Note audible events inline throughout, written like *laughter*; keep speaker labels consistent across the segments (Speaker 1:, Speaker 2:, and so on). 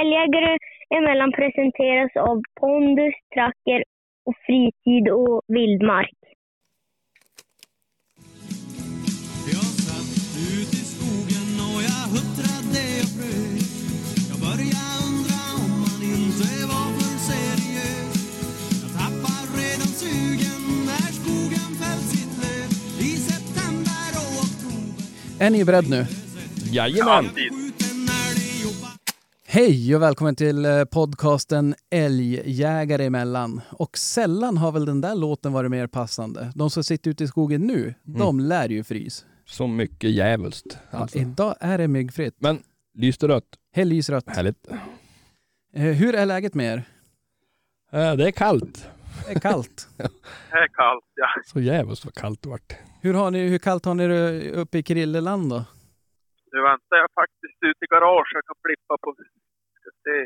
Speaker 1: Älgjägare emellan presenteras av pondus, tracker och fritid och vildmark.
Speaker 2: Jag satt ut i skogen och jag huttrade och frös Jag började undra om man inte var för seriös Jag tappar redan sugen när skogen fällt sitt löv I september och oktober
Speaker 3: Är ni beredda nu?
Speaker 4: Jajamän!
Speaker 2: jobbar
Speaker 3: Hej och välkommen till eh, podcasten Älgjägare emellan. Och sällan har väl den där låten varit mer passande. De som sitter ute i skogen nu, de lär ju frys.
Speaker 4: Så mycket djävulskt.
Speaker 3: Ja,
Speaker 4: Alltså.
Speaker 3: idag är det myggfritt.
Speaker 4: Men lyste rött.
Speaker 3: Hej lysrött.
Speaker 4: Härligt.
Speaker 3: Eh, hur är läget med er?
Speaker 4: Eh, Det är kallt.
Speaker 3: Det är kallt. *laughs*
Speaker 5: Det är kallt, ja.
Speaker 4: Så jävligt vad kallt det vart.
Speaker 3: hur, har ni, hur kallt har ni det uppe i Krilleland då?
Speaker 5: Nu väntar jag faktiskt ute i garaget. Kan flippa se.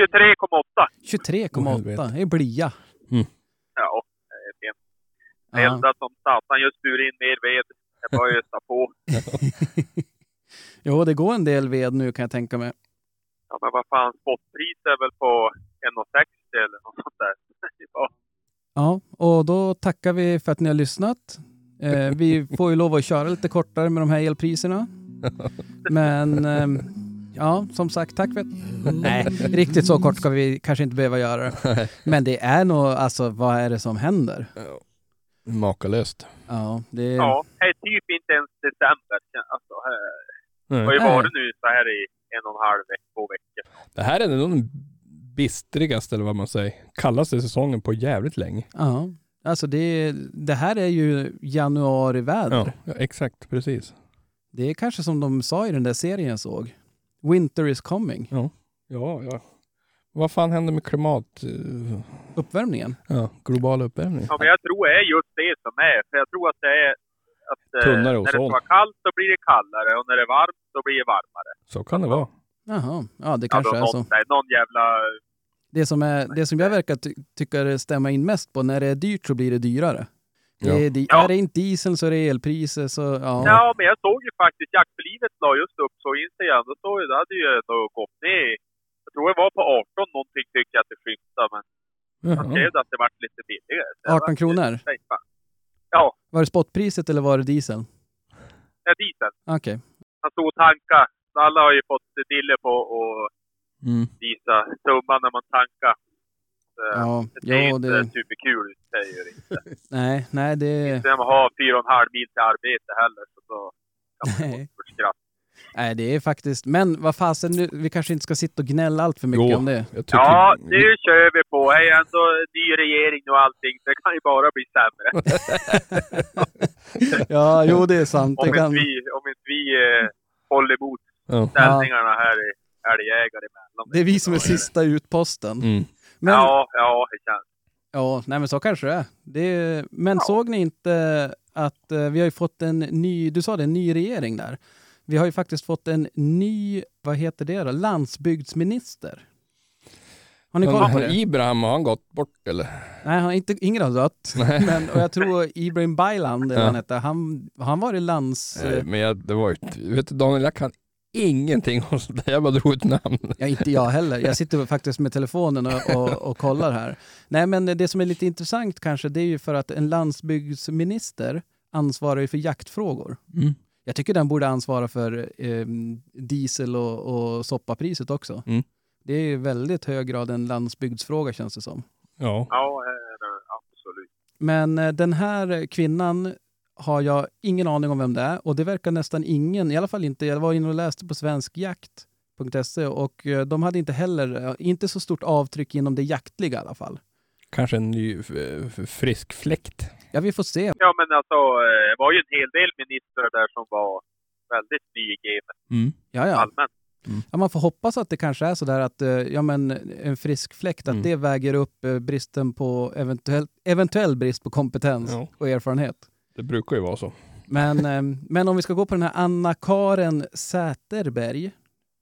Speaker 5: 23,8.
Speaker 4: Åh, helvete.
Speaker 3: 23,8. Det är blia.
Speaker 5: Ja, det är fint.
Speaker 3: Ja.
Speaker 5: Eldat som satan. Just burit in mer ved. Jag bara ösa på. *laughs*
Speaker 3: Jo, det går en del ved nu kan jag tänka mig.
Speaker 5: Ja, men vad fan, spotpris är väl på 1,60 eller något sånt där. *laughs* Ja,
Speaker 3: Ja, och då tackar vi för att ni har lyssnat. Eh, vi får ju lov att köra lite kortare med de här elpriserna. *laughs* Men ehm, ja, som sagt, tack för att... Nej, riktigt så kort ska vi kanske inte behöva göra *laughs* det. Men det är nog, alltså vad är det som händer?
Speaker 4: Makalöst.
Speaker 3: Ja, det är...
Speaker 5: ja det är typ inte ens december. Alltså, det
Speaker 4: Nej.
Speaker 5: har ju varit nu så här i en och en halv vecka, två veckor.
Speaker 4: Det här är nog den bistrigaste, eller vad man säger, kallaste säsongen på jävligt länge.
Speaker 3: Ja, alltså det, det här är ju januariväder.
Speaker 4: Ja, ja exakt. Precis.
Speaker 3: Det är kanske som de sa i den där serien jag såg. Winter is coming.
Speaker 4: Ja, ja. Vad fan händer med klimat... eh,
Speaker 3: Uppvärmningen.
Speaker 4: Ja, global uppvärmning?
Speaker 5: Ja, men jag tror det är just det som är. För jag tror att det är att eh,
Speaker 4: Tunnare
Speaker 5: när det ska vara kallt så blir det kallare och när det är varmt så blir det varmare.
Speaker 4: Så kan det vara.
Speaker 3: Jaha, ja det kanske
Speaker 5: alltså,
Speaker 3: är
Speaker 5: någon,
Speaker 3: så.
Speaker 5: Nej, någon jävla...
Speaker 3: Det som, är, det som jag verkar ty tycka stämma in mest på, när det är dyrt så blir det dyrare. Det
Speaker 4: Ja.
Speaker 3: är, di-
Speaker 5: Ja.
Speaker 3: Är det inte diesel så är det elpriser. Så, ja.
Speaker 5: Ja. men jag såg ju faktiskt Jakt för livet la just upp så Instagram. Då stod ju, det hade ju ändå gått ner. Jag tror det var på 18 någonting tyckte jag att det skymtade. Men jag
Speaker 4: Jaha.
Speaker 5: skrev att det vart lite billigare. Så jag
Speaker 3: 18
Speaker 5: vart-
Speaker 3: kronor?
Speaker 5: Nej, fan. Ja,
Speaker 3: Var det spotpriset eller var det diesel?
Speaker 5: ja, diesel.
Speaker 3: Okej.
Speaker 5: Han stod och tanka. Alla har ju fått dille på att
Speaker 4: Mm.
Speaker 5: visa summan när man tankar. Så,
Speaker 3: Ja,
Speaker 5: det ser
Speaker 3: jo,
Speaker 5: inte
Speaker 3: det,
Speaker 5: superkul det inte. *laughs*
Speaker 3: nej, nej, det,
Speaker 5: Sen man har fyra och en halv mil till arbete heller, så då kan man
Speaker 3: Nej.
Speaker 5: få skratt.
Speaker 3: nej, det är faktiskt, men vad fasen, nu, vi kanske inte ska sitta och gnälla allt för mycket
Speaker 4: Jo.
Speaker 3: om det.
Speaker 4: Tycker...
Speaker 5: Ja, nu kör vi på. Det är ändå ny regering och allting. Det kan ju bara bli sämre. *laughs*
Speaker 3: Ja, jo det är sant.
Speaker 5: Om
Speaker 3: Det
Speaker 5: inte
Speaker 3: kan,
Speaker 5: vi, om inte vi eh, håller emot
Speaker 4: Ja.
Speaker 5: ställningarna här i älgjägare emellan.
Speaker 3: det är vi som är sista utposten.
Speaker 4: Mm.
Speaker 3: Men,
Speaker 5: Ja, ja, det känns.
Speaker 3: Ja, nej men så kanske det är. Det är men såg ni inte att eh, vi har ju fått en ny, du sa det, en ny regering där. Vi har ju faktiskt fått en ny, vad heter det då, landsbygdsminister. Har ni koll på det?
Speaker 4: Ibrahim, har han gått bort eller?
Speaker 3: Nej, han, inte, ingen har dött. *laughs* Men, och jag tror Ibrahim Baylan, eller vad han
Speaker 4: Ja.
Speaker 3: hette, han, han var i lands...
Speaker 4: Nej, men jag, det var ju... Vet du Daniel, jag kan ingenting om sånt där. Jag bara drog ett namn.
Speaker 3: Ja, inte jag heller. Jag sitter faktiskt med telefonen och, och, och kollar här. Nej, men det som är lite intressant kanske, det är ju för att en landsbygdsminister ansvarar ju för jaktfrågor.
Speaker 4: Mm.
Speaker 3: Jag tycker den borde ansvara för eh, diesel och, och soppapriset också.
Speaker 4: Mm.
Speaker 3: Det är i väldigt hög grad en landsbygdsfråga känns det som.
Speaker 4: Ja.
Speaker 5: Ja, eh, absolut.
Speaker 3: Men eh, den här kvinnan har jag ingen aning om vem det är och det verkar nästan ingen, i alla fall inte, jag var inne och läste på svenskjakt.se och eh, de hade inte heller, eh, inte så stort avtryck inom det jaktliga i alla fall.
Speaker 4: Kanske en ny frisk fläkt.
Speaker 3: Ja, vi får se.
Speaker 5: Ja, men alltså, eh, det var ju en hel del ministrar där som var väldigt ny i gamet
Speaker 4: Mm.
Speaker 3: Ja, ja.
Speaker 5: allmänt.
Speaker 3: ja. Man får hoppas att det kanske är så där att ja, men en frisk fläkt, att
Speaker 4: Mm.
Speaker 3: det väger upp bristen på eventuell, eventuell brist på kompetens
Speaker 4: Ja.
Speaker 3: och erfarenhet.
Speaker 4: Det brukar ju vara så.
Speaker 3: Men, eh, men om vi ska gå på den här Anna-Karen Säterberg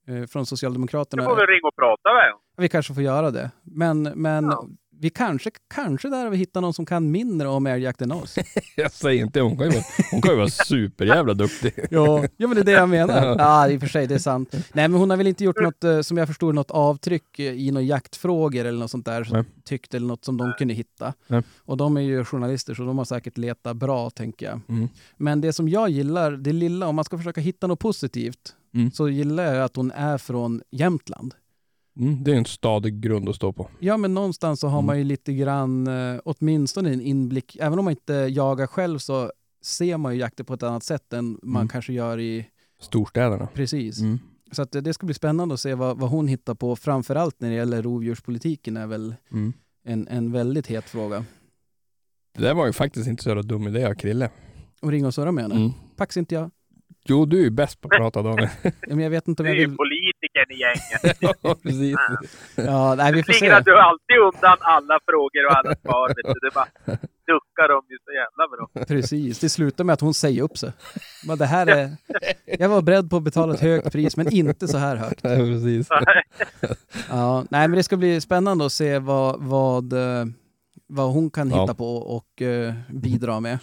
Speaker 3: eh, från Socialdemokraterna.
Speaker 5: får väl ringa och prata med.
Speaker 3: Vi kanske får göra det. Men, men
Speaker 5: Ja.
Speaker 3: Vi kanske, kanske där har vi hittat någon som kan mindre om älgjakt än oss.
Speaker 4: Jag säger inte, hon kan ju vara, hon kan ju vara superjävla duktig. *laughs*
Speaker 3: Ja, ja men det är det jag menar. Ja, i och för sig, det är sant. Nej, men hon har väl inte gjort något, eh, som jag förstår, något avtryck eh, i några jaktfrågor eller något sånt där,
Speaker 4: Nej.
Speaker 3: tyckt eller något som de kunde hitta.
Speaker 4: Nej.
Speaker 3: Och de är ju journalister, så de har säkert letat bra, tänker jag.
Speaker 4: Mm.
Speaker 3: Men det som jag gillar, det lilla, om man ska försöka hitta något positivt,
Speaker 4: Mm.
Speaker 3: så gillar jag att hon är från Jämtland.
Speaker 4: Mm, det är en stadig grund att stå på.
Speaker 3: Ja, men någonstans så har
Speaker 4: Mm.
Speaker 3: man ju lite grann, eh, åtminstone en inblick, även om man inte jagar själv så ser man ju jakter på ett annat sätt än man
Speaker 4: Mm.
Speaker 3: kanske gör i,
Speaker 4: Storstäderna.
Speaker 3: precis.
Speaker 4: Mm.
Speaker 3: Så att det- det ska bli spännande att se vad, vad hon hittar på, framförallt när det gäller rovdjurspolitiken är väl
Speaker 4: Mm.
Speaker 3: en, en väldigt het fråga.
Speaker 4: Det där var ju faktiskt inte så dum idé av Krille.
Speaker 3: Och ringa och surra med henne. Pax inte jag.
Speaker 4: Jo, du är ju bäst på att prata Daniel. *laughs*
Speaker 3: Men jag vet inte om
Speaker 5: Du
Speaker 3: jag
Speaker 5: är ju
Speaker 3: vill...
Speaker 5: politikern i gänget. *laughs*
Speaker 4: ja, precis.
Speaker 3: Ja, nej, vi får se.
Speaker 5: du alltid undan alla frågor och alla svar. Vet du. Det bara duckar de ju så jävla bra.
Speaker 3: Precis, det slutar med att hon säger upp sig. Men det här är... Jag var beredd på att betala ett högt pris, men inte så här högt.
Speaker 4: Nej, precis.
Speaker 3: Ja, nej, men det ska bli spännande att se vad, vad, eh, vad hon kan
Speaker 4: Ja.
Speaker 3: hitta på och eh, bidra med.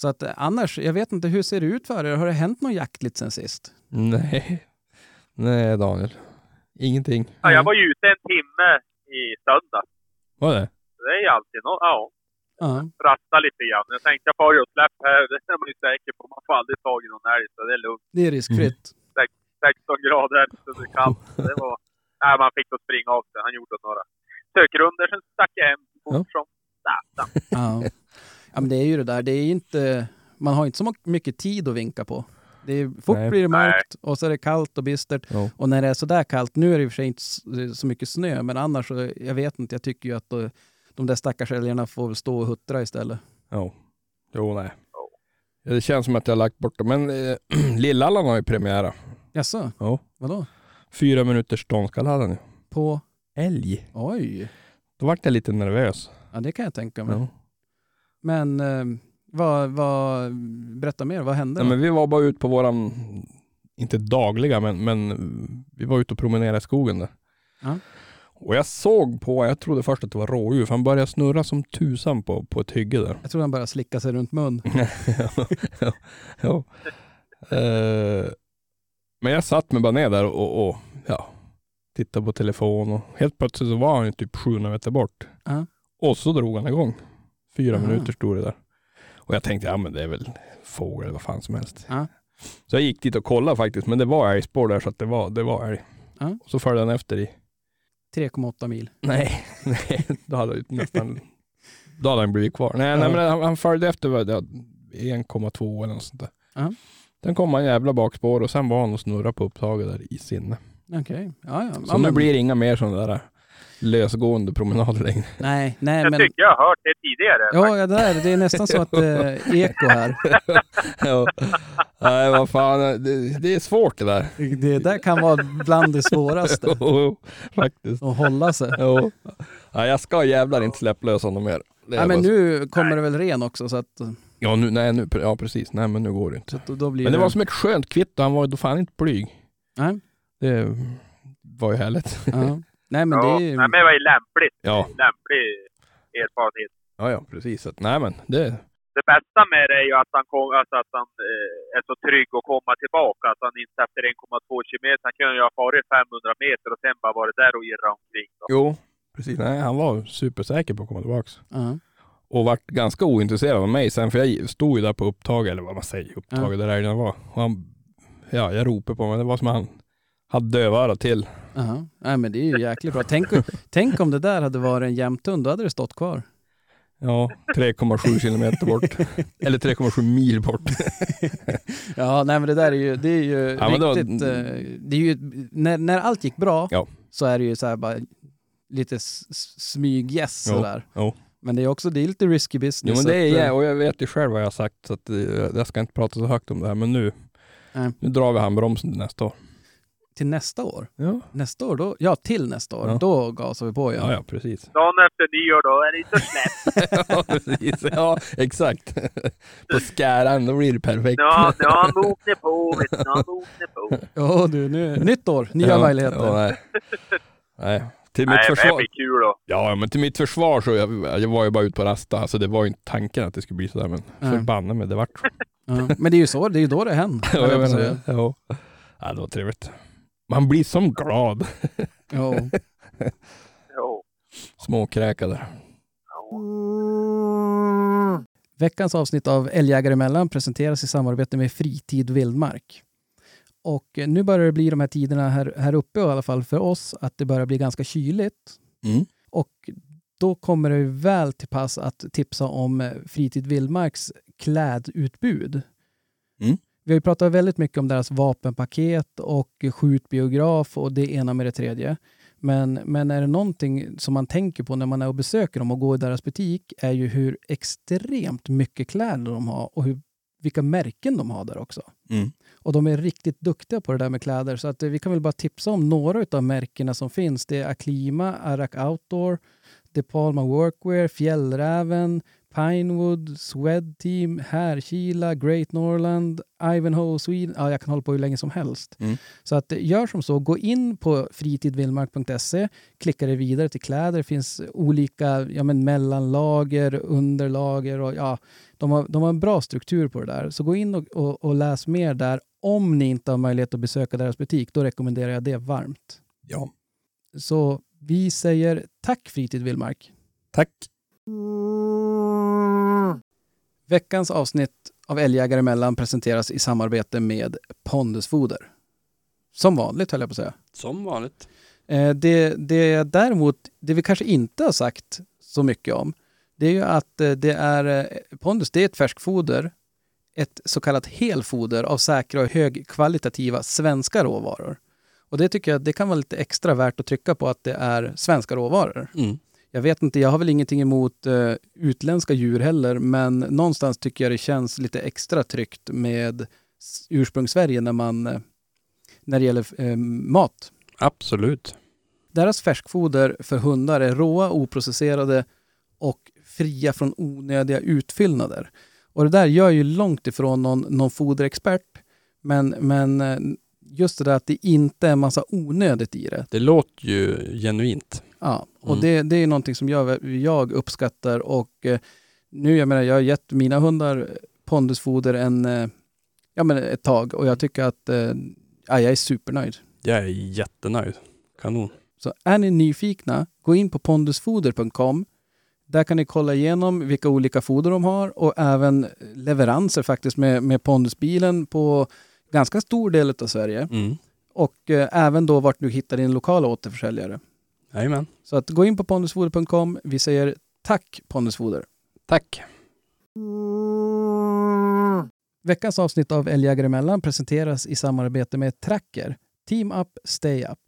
Speaker 3: Så att eh, annars, jag vet inte, hur ser det ut för er? Har det hänt något jaktligt sen sist?
Speaker 4: Nej. Nej, Daniel. Ingenting.
Speaker 5: Ja, jag var ju ute en timme i söndag.
Speaker 4: Var det?
Speaker 5: Det är ju alltid något. Ja,
Speaker 3: Ja,
Speaker 5: rasta lite grann. Jag tänkte jag far ju och släpp här. *laughs* Det är man ju säker på. Man får aldrig tag i någon älg så det är lugnt.
Speaker 3: det är riskfritt.
Speaker 5: 16 grader så det är kallt. Det var... Nej, man fick då springa av sig. Han gjorde några sökrunder. Sen stack jag hem fort som satan.
Speaker 3: Ja. men det är ju det där, det är inte... Man har inte så mycket tid att vinka på. Det är, fort
Speaker 4: Nej.
Speaker 3: blir det mörkt och så är det kallt och bistert.
Speaker 4: Ja.
Speaker 3: Och när det är sådär kallt, nu är det i och för sig inte så- mycket snö, men annars så, jag vet inte, jag tycker ju att då, de där stackars älgarna får väl stå och huttra istället.
Speaker 4: Ja. Jo, nej. Det känns som att jag har lagt bort det. Men eh, *clears throat* Lillallan har ju premiära.
Speaker 3: Jaså?
Speaker 4: Ja.
Speaker 3: Vadå?
Speaker 4: Fyra minuters ståndskall hade han ju.
Speaker 3: På...
Speaker 4: Älg.
Speaker 3: Oj!
Speaker 4: Då vart jag lite nervös.
Speaker 3: Ja, det kan jag tänka mig.
Speaker 4: Ja.
Speaker 3: Men eh, vad, vad, berätta mer, vad hände?
Speaker 4: Nej, men vi var bara ute på våran, inte dagliga, men, men vi var ute och promenerade i skogen där.
Speaker 3: Ja.
Speaker 4: Och jag såg på, jag trodde först att det var rådjur, för han började snurra som tusan på, på ett hygge där.
Speaker 3: Jag tror han bara slicka sig runt mun.
Speaker 4: ja, *laughs* ja, ja. Eh, men jag satt mig bara ner där och, och, ja, tittade på telefon och helt plötsligt så var han ju typ 700 meter bort.
Speaker 3: Ja.
Speaker 4: Och så drog han igång. Fyra
Speaker 3: Aha.
Speaker 4: minuter stod det där. Och jag tänkte, ja men det är väl fågel eller vad fan som helst.
Speaker 3: Ja.
Speaker 4: Så jag gick dit och kollade faktiskt, men det var älgspår där så att det var, det var älg.
Speaker 3: Ja.
Speaker 4: Och så följde han efter i,
Speaker 3: 3,8 mil.
Speaker 4: nej, *laughs* nej, då hade ju nästan, då hade han blivit kvar. Nej, nej
Speaker 3: Ja.
Speaker 4: men han, han följde efter vad det- 1,2 eller något sånt där.
Speaker 3: Ja.
Speaker 4: Sen kom han jävla bakspår och sen var han och snurrade på upptaget där i sinne.
Speaker 3: Okej, ja ja.
Speaker 4: Så nu blir det inga mer sådana där lösgående promenader längre.
Speaker 3: Nej, nej
Speaker 5: Jag
Speaker 3: men...
Speaker 5: tycker jag har hört det tidigare.
Speaker 3: Ja, ja, där, det är nästan så att eh, eko här. *laughs*
Speaker 4: ja. Nej, vad fan, det, det är svårt det där.
Speaker 3: Det där kan vara bland det svåraste. *laughs*
Speaker 4: Jo, Faktiskt.
Speaker 3: Att hålla sig.
Speaker 4: Jo. Ja, jag ska jävlar inte släppa lös honom mer. Det
Speaker 3: Ja, men
Speaker 4: bara-
Speaker 3: nu kommer det väl ren också så att,
Speaker 4: Ja, nu, nej, nu, ja, precis. Nej, men nu går det inte.
Speaker 3: då- då blir
Speaker 4: Men det var som ett skönt kvitto. Han var ju då fan inte blyg.
Speaker 3: Nej.
Speaker 4: Det var ju härligt.
Speaker 3: Ja. *laughs* Nej men
Speaker 5: ja,
Speaker 3: det är ju...
Speaker 5: nej, men det var ju lämpligt.
Speaker 4: Ja,
Speaker 5: Lämplig erfarenhet.
Speaker 4: ja, ja precis. Att, nej, men det...
Speaker 5: Det bästa med det är ju att han, kom, alltså att han eh, är så trygg att komma tillbaka. Att han inte efter 1,2 kilometer, han kunde ju ha farit 500 meter och sen bara varit där och irrat omkring. Då.
Speaker 4: Jo, precis. Nej, han var supersäker på att komma tillbaka.
Speaker 3: Ja.
Speaker 4: Och vart ganska ointresserad av mig sen, för jag stod ju där på upptaget, eller vad man säger, upptaget där älgarna var. Och han, ja, jag ropade på honom. Det var som han hade dövörat till.
Speaker 3: Aha. Nej men det är ju jäkligt bra. Tänk, tänk om det där hade varit en jämthund, då hade det stått kvar.
Speaker 4: Ja, 3,7 kilometer bort. *laughs* Eller 3,7 mil bort.
Speaker 3: Ja, nej men det där är ju, det är ju
Speaker 4: Ja,
Speaker 3: riktigt, eh, det är ju, när, när allt gick bra
Speaker 4: Ja.
Speaker 3: så är det ju så här bara lite s- s- smyg-yes
Speaker 4: Jo,
Speaker 3: sådär.
Speaker 4: jo.
Speaker 3: Men det är också, det är lite risky business.
Speaker 4: Jo men det är
Speaker 3: att, eh,
Speaker 4: jag, och jag vet ju själv vad jag har sagt så att eh, jag ska inte prata så högt om det här men nu,
Speaker 3: Nej.
Speaker 4: nu drar vi handbromsen till nästa år.
Speaker 3: Till nästa år?
Speaker 4: Ja,
Speaker 3: Nästa år, då, ja till nästa år,
Speaker 4: Ja.
Speaker 3: då gasar vi på
Speaker 4: ja, ja precis.
Speaker 5: Dagen efter nyår då är det inte så släppt. *laughs*
Speaker 4: ja, precis. Ja, exakt. På skäran, då blir det perfekt.
Speaker 5: Ja, nu har han på, vet du. Nu har på.
Speaker 3: Ja du, nu, nytt år, nya
Speaker 4: ja,
Speaker 3: möjligheter.
Speaker 4: Ja, nej. nej. till mitt
Speaker 5: Nej, men det
Speaker 4: försvar.
Speaker 5: blir kul då.
Speaker 4: Ja, men till mitt försvar så jag, jag var ju bara ute på rasta. Alltså det var ju inte tanken att det skulle bli sådär, men förbanne mig, det vart så.
Speaker 3: Ja. Men det är ju så, det är ju då det händer. *laughs*
Speaker 4: Ja,
Speaker 3: jag
Speaker 4: menar, ja. ja, det var trevligt. Man blir som glad.
Speaker 3: Jo.
Speaker 5: Jo.
Speaker 4: Småkräkad där.
Speaker 3: Veckans avsnitt av Älgjägare emellan presenteras i samarbete med Fritid Vildmark. Och nu börjar det bli de här tiderna här, här uppe i alla fall för oss att det börjar bli ganska kyligt.
Speaker 4: Mm.
Speaker 3: Och då kommer det väl till pass att tipsa om Fritid Vildmarks klädutbud.
Speaker 4: Mm.
Speaker 3: Vi har ju pratat väldigt mycket om deras vapenpaket och skjutbiograf och det ena med det tredje. Men, men är det någonting som man tänker på när man är och besöker dem och går i deras butik är ju hur extremt mycket kläder de har och hur, vilka märken de har där också.
Speaker 4: Mm.
Speaker 3: Och de är riktigt duktiga på det där med kläder. Så att eh, vi kan väl bara tipsa om några av märkena som finns. Det är Aklima, Arak Outdoor, De Palma Workwear, Fjällräven, Pinewood, Swed Team, Härkila, Great Norland, Ivanhoe Sweden. Ja, jag kan hålla på hur länge som helst.
Speaker 4: Mm.
Speaker 3: Så att eh, gör som så, gå in på fritidvildmark.se, klicka dig vidare till kläder. Det finns olika ja, men mellanlager, underlager och ja, de har, de har en bra struktur på det där. Så gå in och, och, och läs mer där. Om ni inte har möjlighet att besöka deras butik, då rekommenderar jag det varmt.
Speaker 4: Ja.
Speaker 3: Så vi säger tack Fritid Vildmark.
Speaker 4: Tack.
Speaker 3: Veckans avsnitt av Älgjägare emellan presenteras i samarbete med Pondusfoder. Som vanligt höll jag på att säga.
Speaker 4: Som vanligt.
Speaker 3: Eh, Det, det däremot, det vi kanske inte har sagt så mycket om, det är ju att eh, det är eh, Pondus, det är ett färskfoder, ett så kallat helfoder av säkra och högkvalitativa svenska råvaror. Och det tycker jag det kan vara lite extra värt att trycka på att det är svenska råvaror.
Speaker 4: Mm.
Speaker 3: Jag vet inte, jag har väl ingenting emot eh, utländska djur heller, men någonstans tycker jag det känns lite extra tryggt med ursprungssverige när man eh, när det gäller eh, mat.
Speaker 4: Absolut.
Speaker 3: Deras färskfoder för hundar är råa, oprocesserade och fria från onödiga utfyllnader. Och det där gör ju långt ifrån någon, någon foderexpert, men, men eh, just det där att det inte är massa onödigt i det.
Speaker 4: Det låter ju genuint.
Speaker 3: Ja, och
Speaker 4: Mm.
Speaker 3: det, det är någonting som jag, jag uppskattar och eh, nu, jag menar, jag har gett mina hundar pondusfoder en, eh, ja, men ett tag och jag tycker att eh, ja, jag är supernöjd.
Speaker 4: Jag är jättenöjd. Kanon.
Speaker 3: Så är ni nyfikna, gå in på pondusfoder.com. Där kan ni kolla igenom vilka olika foder de har och även leveranser faktiskt med, med pondusbilen på ganska stor del av Sverige.
Speaker 4: Mm.
Speaker 3: Och eh, även då vart du hittar din lokala återförsäljare.
Speaker 4: Jajamän.
Speaker 3: Så att gå in på pondusfoder.com. Vi säger tack Pondusfoder.
Speaker 4: Tack.
Speaker 3: Veckans avsnitt av Älgjägare emellan presenteras i samarbete med Tracker. Team Up, Stay Up.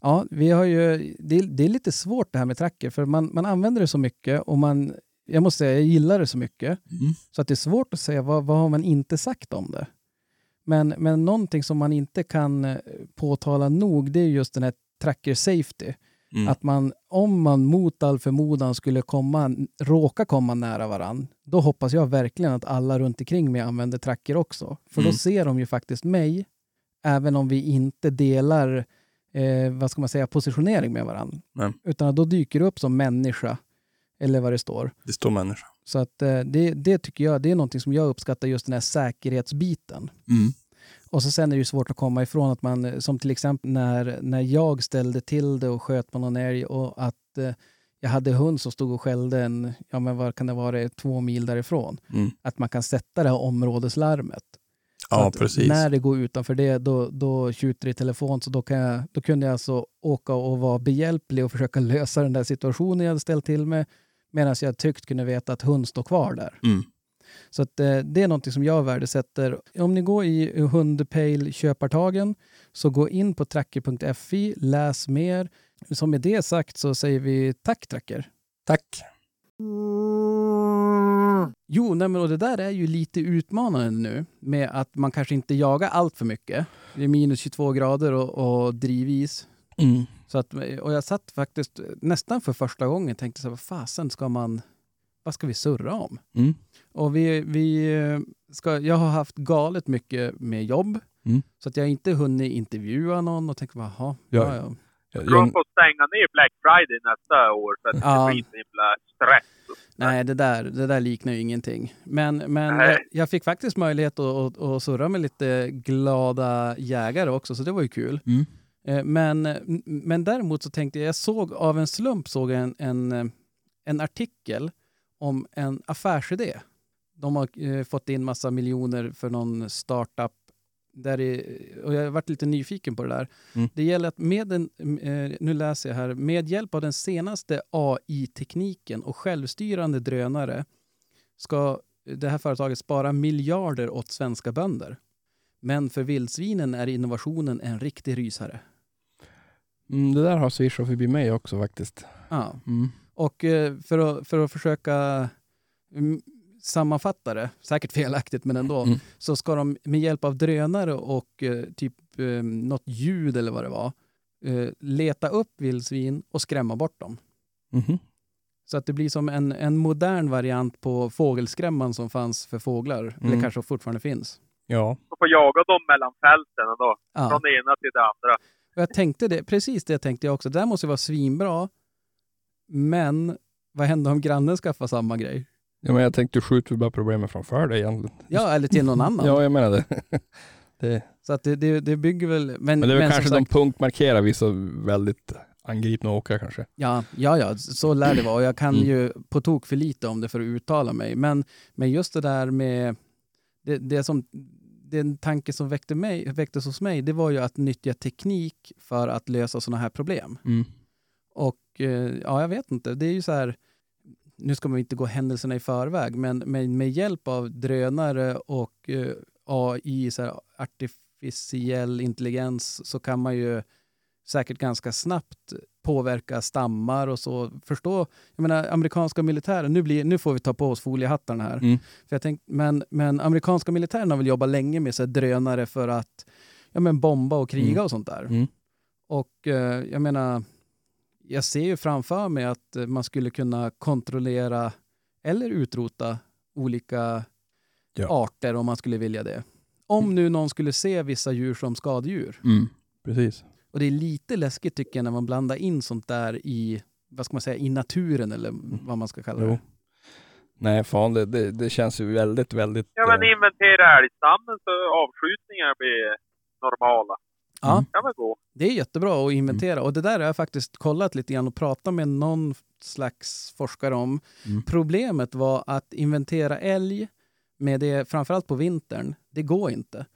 Speaker 3: Ja, vi har ju, det, är, det är lite svårt det här med Tracker för man, man använder det så mycket och man, jag måste säga, jag gillar det så mycket.
Speaker 4: Mm.
Speaker 3: Så att det är svårt att säga vad, vad har man inte sagt om det. Men, men någonting som man inte kan eh, påtala nog det är just den här Tracker Safety.
Speaker 4: Mm.
Speaker 3: Att man, om man mot all förmodan skulle komma, råka komma nära varann, då hoppas jag verkligen att alla runt omkring mig använder tracker också. För
Speaker 4: Mm.
Speaker 3: då ser de ju faktiskt mig, även om vi inte delar eh, vad ska man säga, positionering med varandra.
Speaker 4: Nej.
Speaker 3: Utan då dyker det upp som människa, eller vad det står.
Speaker 4: Det står människa.
Speaker 3: Så att eh, det, det tycker jag, det är någonting som jag uppskattar, just den här säkerhetsbiten.
Speaker 4: Mm.
Speaker 3: Och så sen är det ju svårt att komma ifrån att man, eh, som till exempel när, när jag ställde till det och sköt på någon älg och att eh, jag hade hund som stod och skällde en, ja men vad kan det vara, två mil därifrån.
Speaker 4: Mm.
Speaker 3: Att man kan sätta det här områdeslarmet.
Speaker 4: Ja, precis.
Speaker 3: När det går utanför det, då, då tjuter det i telefon. Så då, kan jag, då kunde jag alltså åka och vara behjälplig och försöka *laughs* lösa den där situationen jag hade ställt till med. Medan jag tryggt kunde veta att hund står kvar där.
Speaker 4: Mm.
Speaker 3: Så att, eh, det är något som jag värdesätter. Om ni går i Hundpejl köpartagen så gå in på tracker.fi, läs mer. Som med det sagt så säger vi tack Tracker.
Speaker 4: Tack.
Speaker 3: Jo, nej, men och det där är ju lite utmanande nu med att man kanske inte jagar allt för mycket. Det är minus 22 grader och, och drivis.
Speaker 4: Mm.
Speaker 3: Så att, och jag satt faktiskt nästan för första gången och tänkte så här, vad fasen ska man, vad ska vi surra om?
Speaker 4: Mm.
Speaker 3: Och vi, vi eh, ska, jag har haft galet mycket med jobb.
Speaker 4: Mm.
Speaker 3: Så att jag har inte hunnit intervjua någon och tänkt, jaha,
Speaker 4: Ja.
Speaker 3: ja, ja.
Speaker 5: Jag tror de får stänga ner Black Friday nästa år för att
Speaker 3: Ja.
Speaker 5: det blir så himla stress.
Speaker 3: Nej, det där, det där liknar ju ingenting. Men, men jag, jag fick faktiskt möjlighet att, att, att surra med lite glada jägare också, så det var ju kul.
Speaker 4: Mm.
Speaker 3: Eh, Men, men däremot så tänkte jag, jag såg av en slump såg jag en, en, eh, en artikel om en affärsidé. De har eh, fått in massa miljoner för någon startup. Där det, och jag har varit lite nyfiken på det där.
Speaker 4: Mm.
Speaker 3: Det gäller att med den, eh, nu läser jag här, med hjälp av den senaste AI-tekniken och självstyrande drönare ska det här företaget spara miljarder åt svenska bönder. Men för vildsvinen är innovationen en riktig rysare.
Speaker 4: mm, det där har swishat förbi mig också faktiskt.
Speaker 3: Ja.
Speaker 4: Mm.
Speaker 3: Och eh, för att, för att försöka mm, sammanfatta det, säkert felaktigt men ändå,
Speaker 4: Mm.
Speaker 3: så ska de med hjälp av drönare och eh, typ eh, något ljud eller vad det var, leta upp vildsvin och skrämma bort dem.
Speaker 4: Mhm.
Speaker 3: Så att det blir som en, en modern variant på fågelskrämman som fanns för fåglar, eller
Speaker 4: Mm.
Speaker 3: kanske fortfarande finns.
Speaker 4: Ja.
Speaker 5: De får jaga dem mellan fälten och då.
Speaker 3: Ja.
Speaker 5: Från det ena till det andra.
Speaker 3: Och jag tänkte det, precis det tänkte jag också. Det där måste ju vara svinbra. Men vad händer om grannen skaffar samma grej?
Speaker 4: ja, men jag tänkte skjuta bara problemen framför dig egentligen.
Speaker 3: Ja, eller till någon annan. *laughs*
Speaker 4: Ja, jag menar det. *laughs* det
Speaker 3: Så att det, det, det bygger väl... Men,
Speaker 4: men det är väl kanske
Speaker 3: som
Speaker 4: de
Speaker 3: sagt,
Speaker 4: punktmarkerar vissa väldigt angripna åkrar kanske.
Speaker 3: ja, ja, ja, så lär det vara. Och Jag kan
Speaker 4: Mm.
Speaker 3: ju på tok för lite om det för att uttala mig. Men, men just det där med... Det, det som, den tanke som väckte mig, väcktes hos mig, det var ju att nyttja teknik för att lösa sådana här problem.
Speaker 4: Mm.
Speaker 3: Och eh, ja, jag vet inte. Det är ju så här, nu ska man inte gå händelserna i förväg, men med, med hjälp av drönare och eh, AI, så här, artificiell intelligens, så kan man ju säkert ganska snabbt påverka stammar och så. Förstå, jag menar amerikanska militären, nu, blir, nu får vi ta på oss foliehattarna här.
Speaker 4: Mm.
Speaker 3: För jag tänk, men, men amerikanska militären har väl jobbat länge med så drönare för att ja, men bomba och kriga
Speaker 4: Mm.
Speaker 3: och sånt där.
Speaker 4: Mm.
Speaker 3: Och eh, jag menar, jag ser ju framför mig att eh, man skulle kunna kontrollera eller utrota olika
Speaker 4: Ja.
Speaker 3: arter om man skulle vilja det. Om nu någon skulle se vissa djur som skadedjur.
Speaker 4: Mm. Precis.
Speaker 3: Och det är lite läskigt tycker jag när man blandar in sånt där i, vad ska man säga, i naturen eller vad man ska kalla det.
Speaker 4: Jo. Nej, fan det, det, det känns ju väldigt, väldigt...
Speaker 5: Ja men
Speaker 4: eh,
Speaker 5: inventera älgstammen så avskjutningar blir normala.
Speaker 3: Ja,
Speaker 4: Mm.
Speaker 5: gå.
Speaker 3: det är jättebra att inventera. Och det där har jag faktiskt kollat lite grann och pratat med någon slags forskare om.
Speaker 4: Mm.
Speaker 3: Problemet var att inventera älg med det, framförallt på vintern, det går inte.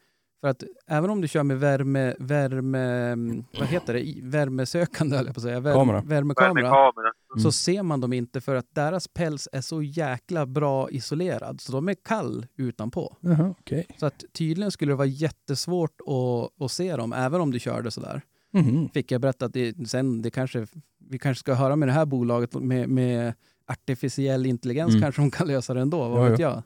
Speaker 3: För att även om du kör med värme, värme vad heter det, värmesökande höll jag på att säga, värme,
Speaker 4: Kamera.
Speaker 3: värmekamera,
Speaker 5: Värmekamera.
Speaker 3: så
Speaker 4: Mm.
Speaker 3: ser man dem inte för att deras päls är så jäkla bra isolerad. Så de är kall utanpå.
Speaker 4: Jaha, okej.
Speaker 3: Så att tydligen skulle det vara jättesvårt att, att se dem, även om du körde sådär.
Speaker 4: Mhm.
Speaker 3: Fick jag berätta att det, sen, det kanske, vi kanske ska höra med det här bolaget med, med artificiell intelligens
Speaker 4: Mm.
Speaker 3: kanske de kan lösa det ändå, vad
Speaker 4: Ja,
Speaker 3: vet
Speaker 4: ja.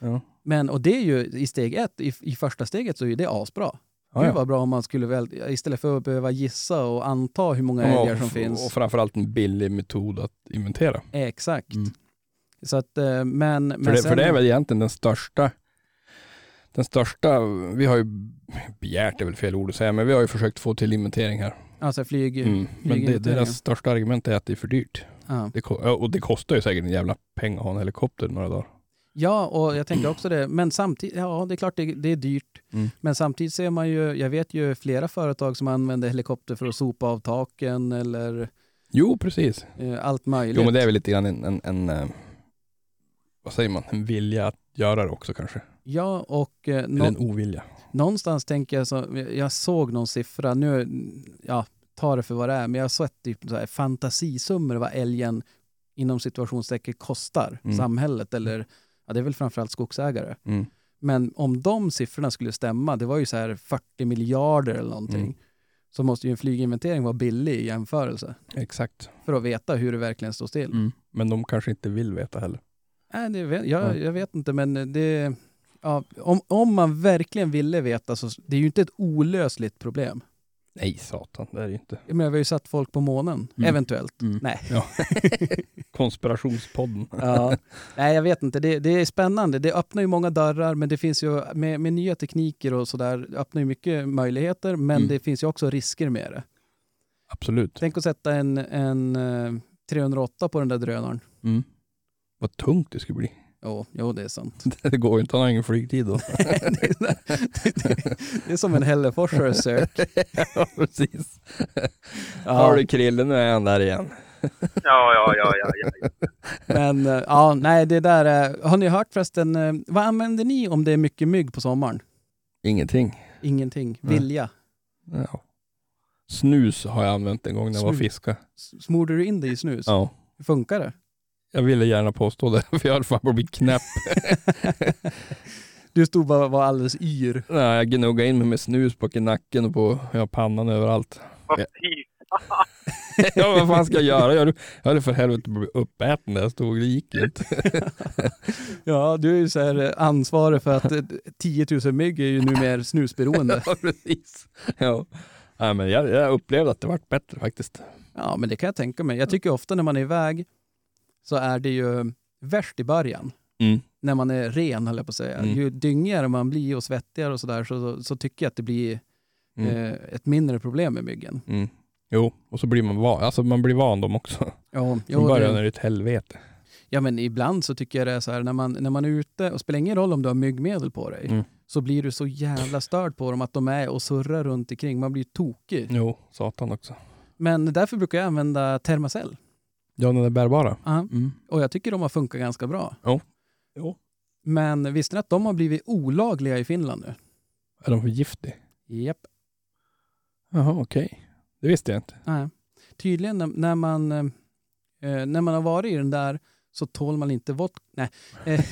Speaker 3: jag.
Speaker 4: Ja.
Speaker 3: Men, och det är ju i steg ett, i, i första steget så är det asbra.
Speaker 4: Ja,
Speaker 3: Gud vad bra om man skulle väl, istället för att behöva gissa och anta hur många älgar som finns.
Speaker 4: Och framförallt en billig metod att inventera.
Speaker 3: Exakt.
Speaker 4: Mm.
Speaker 3: Så att, eh, men, men
Speaker 4: För, det,
Speaker 3: sen,
Speaker 4: för det är väl egentligen den största, den största, vi har ju begärt är väl fel ord att säga, men vi har ju försökt få till inventering här.
Speaker 3: Alltså flyg,
Speaker 4: Mm. Men det, deras största argument är att det är för dyrt.
Speaker 3: ja.
Speaker 4: Det, och det kostar ju säkert en jävla peng att ha en helikopter några dagar.
Speaker 3: Ja, och jag tänker också det. Men samtidigt, ja det är klart det, det är dyrt.
Speaker 4: Mm.
Speaker 3: Men samtidigt ser man ju, jag vet ju flera företag som använder helikopter för att sopa av taken eller
Speaker 4: Jo, precis.
Speaker 3: eh, allt möjligt.
Speaker 4: Jo, men det är väl lite grann en, en, en eh, vad säger man, en vilja att göra det också kanske.
Speaker 3: Ja, och eh,
Speaker 4: Eller en ovilja.
Speaker 3: någonstans tänker jag så, jag såg någon siffra, nu, ja, ta det för vad det är, men jag sett typ så här fantasisummor vad älgen inom situationstecken kostar
Speaker 4: Mm.
Speaker 3: samhället eller, ja det är väl framförallt skogsägare.
Speaker 4: Mm.
Speaker 3: Men om de siffrorna skulle stämma, det var ju så här 40 miljarder eller någonting,
Speaker 4: Mm.
Speaker 3: så måste ju en flyginventering vara billig i jämförelse
Speaker 4: Exakt.
Speaker 3: för att veta hur det verkligen står still.
Speaker 4: Mm. Men de kanske inte vill veta heller.
Speaker 3: Nej, det jag,
Speaker 4: Nej.
Speaker 3: jag vet inte, men det... Ja, om, om man verkligen ville veta så det är ju inte ett olösligt problem.
Speaker 4: Nej, satan, det är det ju inte.
Speaker 3: Jag menar, vi har ju satt folk på månen,
Speaker 4: Mm.
Speaker 3: eventuellt.
Speaker 4: Mm.
Speaker 3: Nej.
Speaker 4: Ja. *laughs* Konspirationspodden.
Speaker 3: Ja. Nej, jag vet inte. Det, det är spännande. Det öppnar ju många dörrar, men det finns ju med, med nya tekniker och sådär, öppnar ju mycket möjligheter, men
Speaker 4: Mm.
Speaker 3: det finns ju också risker med det.
Speaker 4: Absolut.
Speaker 3: Tänk att sätta en, en eh, 308 på den där drönaren.
Speaker 4: Mm. Vad tungt det skulle bli.
Speaker 3: Jo, jo, det är sant. *laughs*
Speaker 4: Det går ju inte, han har ingen flygtid då. *laughs*
Speaker 3: det, är, det är som en Hälleforsare sök.
Speaker 4: ja, precis.
Speaker 3: Ja.
Speaker 4: Har du Krille, nu är han där igen.
Speaker 5: Ja, ja, ja, ja, ja.
Speaker 3: Men eh, ja, nej, det där är... Har ni hört förresten, eh, vad använder ni om det är mycket mygg på sommaren?
Speaker 4: Ingenting.
Speaker 3: Ingenting. Vilja.
Speaker 4: Ja. Snus har jag använt en gång när jag var fiska.
Speaker 3: Smorde du in det i snus?
Speaker 4: Ja.
Speaker 3: Hur funkar det?
Speaker 4: Jag ville gärna påstå det, *laughs* för jag höll fan på att bli knäpp.
Speaker 3: Du stod bara och var alldeles yr.
Speaker 4: Nej, jag gnuggade in mig med snus i nacken och på ja, pannan överallt.
Speaker 5: Vad
Speaker 4: Ja. *laughs* vad fan ska jag göra? Jag höll för helvete blivit uppäten där jag stod. Det gick inte. *laughs*
Speaker 3: Ja, du är ju så här eh, ansvarig för att eh, 10 000 mygg är ju numera snusberoende.
Speaker 4: ja, precis. Ja. Nej, men jag, jag upplevde att det vart bättre faktiskt.
Speaker 3: Ja, men det kan jag tänka mig. Jag tycker ofta när man är iväg så är det ju värst i början.
Speaker 4: Mm.
Speaker 3: När man är ren, höll jag på att säga.
Speaker 4: Mm.
Speaker 3: Ju dyngigare man blir och svettigare och sådär så, så, så tycker jag att det blir
Speaker 4: Mm.
Speaker 3: eh, ett mindre problem med myggen.
Speaker 4: Mm. Jo, och så blir man van. Alltså man blir van dem också.
Speaker 3: Ja,
Speaker 4: Från
Speaker 3: jo,
Speaker 4: början
Speaker 3: det,
Speaker 4: är det ett helvete.
Speaker 3: ja, men ibland så tycker jag det är så här när man, när man är ute, och spelar ingen roll om du har myggmedel på dig,
Speaker 4: Mm.
Speaker 3: så blir du så jävla störd på dem att de är och surrar runt omkring. Man blir tokig.
Speaker 4: Jo, satan också.
Speaker 3: Men därför brukar jag använda Thermacell.
Speaker 4: Ja, den är bärbara.
Speaker 3: Ja.
Speaker 4: Mm.
Speaker 3: Och jag tycker de har funkat ganska bra.
Speaker 4: Jo.
Speaker 3: Men visste ni att de har blivit olagliga i Finland nu?
Speaker 4: Är de för giftiga?
Speaker 3: Japp.
Speaker 4: Jaha, okej. Det visste jag inte.
Speaker 3: Nej. Tydligen när, när, man, eh, när man har varit i den där så tål man inte vodka. Nej. *laughs*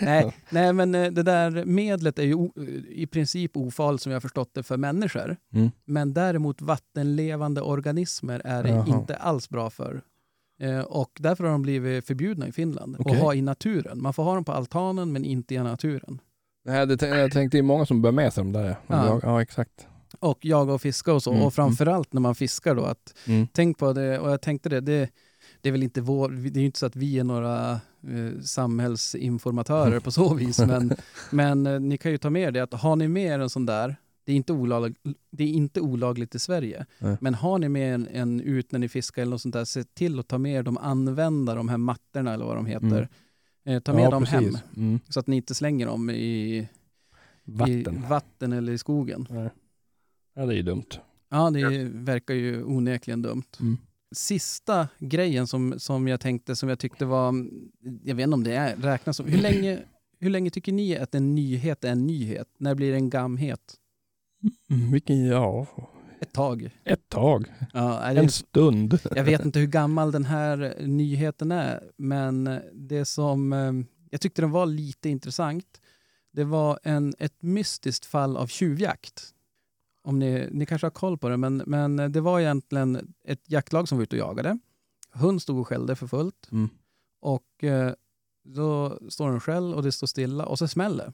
Speaker 3: Nej, nej, men eh, det där medlet är ju i princip ofarligt som jag förstått det för människor.
Speaker 4: Mm.
Speaker 3: Men däremot vattenlevande organismer är det
Speaker 4: Jaha.
Speaker 3: inte alls bra för. Eh, och därför har de blivit förbjudna i Finland
Speaker 4: Okej.
Speaker 3: att ha i naturen. Man får ha dem på altanen men inte i naturen.
Speaker 4: Nej, det, jag tänkte det är många som bär med sig de där.
Speaker 3: Ja.
Speaker 4: Ja, ja exakt.
Speaker 3: Och jaga och fiska och så.
Speaker 4: Mm,
Speaker 3: Och framförallt när man fiskar då. Att
Speaker 4: Mm.
Speaker 3: Tänk på det, och jag tänkte det, det, det är väl inte vår, det är ju inte så att vi är några eh, samhällsinformatörer på så vis, men, *laughs* men eh, ni kan ju ta med er det att har ni med er en sån där, det är inte, olag, det är inte olagligt i Sverige,
Speaker 4: Nej.
Speaker 3: men har ni med en, en ut när ni fiskar eller något sånt där, se till att ta med er dem, använda de här mattorna eller vad de heter.
Speaker 4: Mm.
Speaker 3: Eh, ta med
Speaker 4: ja,
Speaker 3: dem hem,
Speaker 4: precis. Mm.
Speaker 3: så att ni inte slänger dem i
Speaker 4: Vatten.
Speaker 3: i vatten eller i skogen.
Speaker 4: Nej. Ja, det är ju dumt.
Speaker 3: Ja, det verkar ju onekligen dumt.
Speaker 4: Mm.
Speaker 3: Sista grejen som, som jag tänkte, som jag tyckte var, jag vet inte om det är, räknas som, hur länge, hur länge tycker ni att en nyhet är en nyhet? När blir det en gamhet?
Speaker 4: Mm, vilken, ja,
Speaker 3: Ett tag.
Speaker 4: ett tag.
Speaker 3: Ja, det,
Speaker 4: En stund.
Speaker 3: jag vet inte hur gammal den här nyheten är, men det som eh, jag tyckte den var lite intressant, det var en, ett mystiskt fall av tjuvjakt. Om ni, ni kanske har koll på det, men, men det var egentligen ett jaktlag som var ute och jagade. Hund stod och skällde för fullt
Speaker 4: Mm.
Speaker 3: och eh, då står den själv och det står stilla och så smäller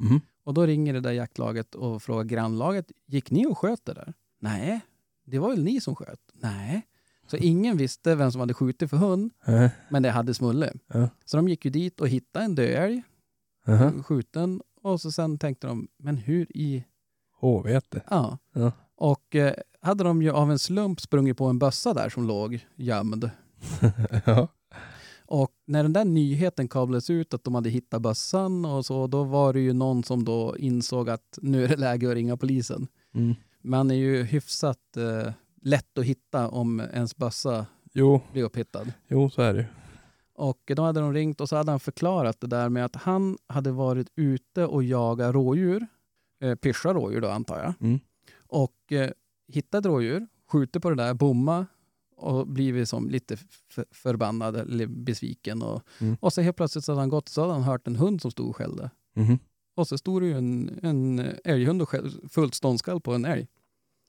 Speaker 4: Mm.
Speaker 3: Och då ringer det där jaktlaget och frågar grannlaget, gick ni och sköt det där? Nej, det var väl ni som sköt? Nej. Så ingen visste vem som hade skjutit för hund,
Speaker 4: Eh,
Speaker 3: men det hade Smulle. Så de gick ju dit och hittade en döälg,
Speaker 4: aha.
Speaker 3: skjuten, och så sen tänkte de, men hur i...
Speaker 4: Hårvete.
Speaker 3: Ja.
Speaker 4: Ja.
Speaker 3: Och eh, hade de ju av en slump sprungit på en bössa där som låg gömd. *laughs*
Speaker 4: ja.
Speaker 3: Och när den där nyheten kablades ut att de hade hittat bössan och så, då var det ju någon som då insåg att nu är det läge att ringa polisen.
Speaker 4: Mm.
Speaker 3: Man är ju hyfsat eh, lätt att hitta om ens bössa
Speaker 4: Jo,
Speaker 3: blir upphittad.
Speaker 4: jo, så är det ju.
Speaker 3: Och då hade de ringt och så hade han förklarat det där med att han hade varit ute och jagat rådjur, eh, pyscha rådjur då antar jag,
Speaker 4: Mm.
Speaker 3: och eh, hittat rådjur, skjutit på det där, bomma och blivit som lite förbannad eller besviken. Och,
Speaker 4: Mm.
Speaker 3: och så helt plötsligt så hade han gått så hade han hört en hund som stod och skällde.
Speaker 4: Mhm.
Speaker 3: Och så stod det ju en, en älghund och skäll, fullt ståndskall på en älg.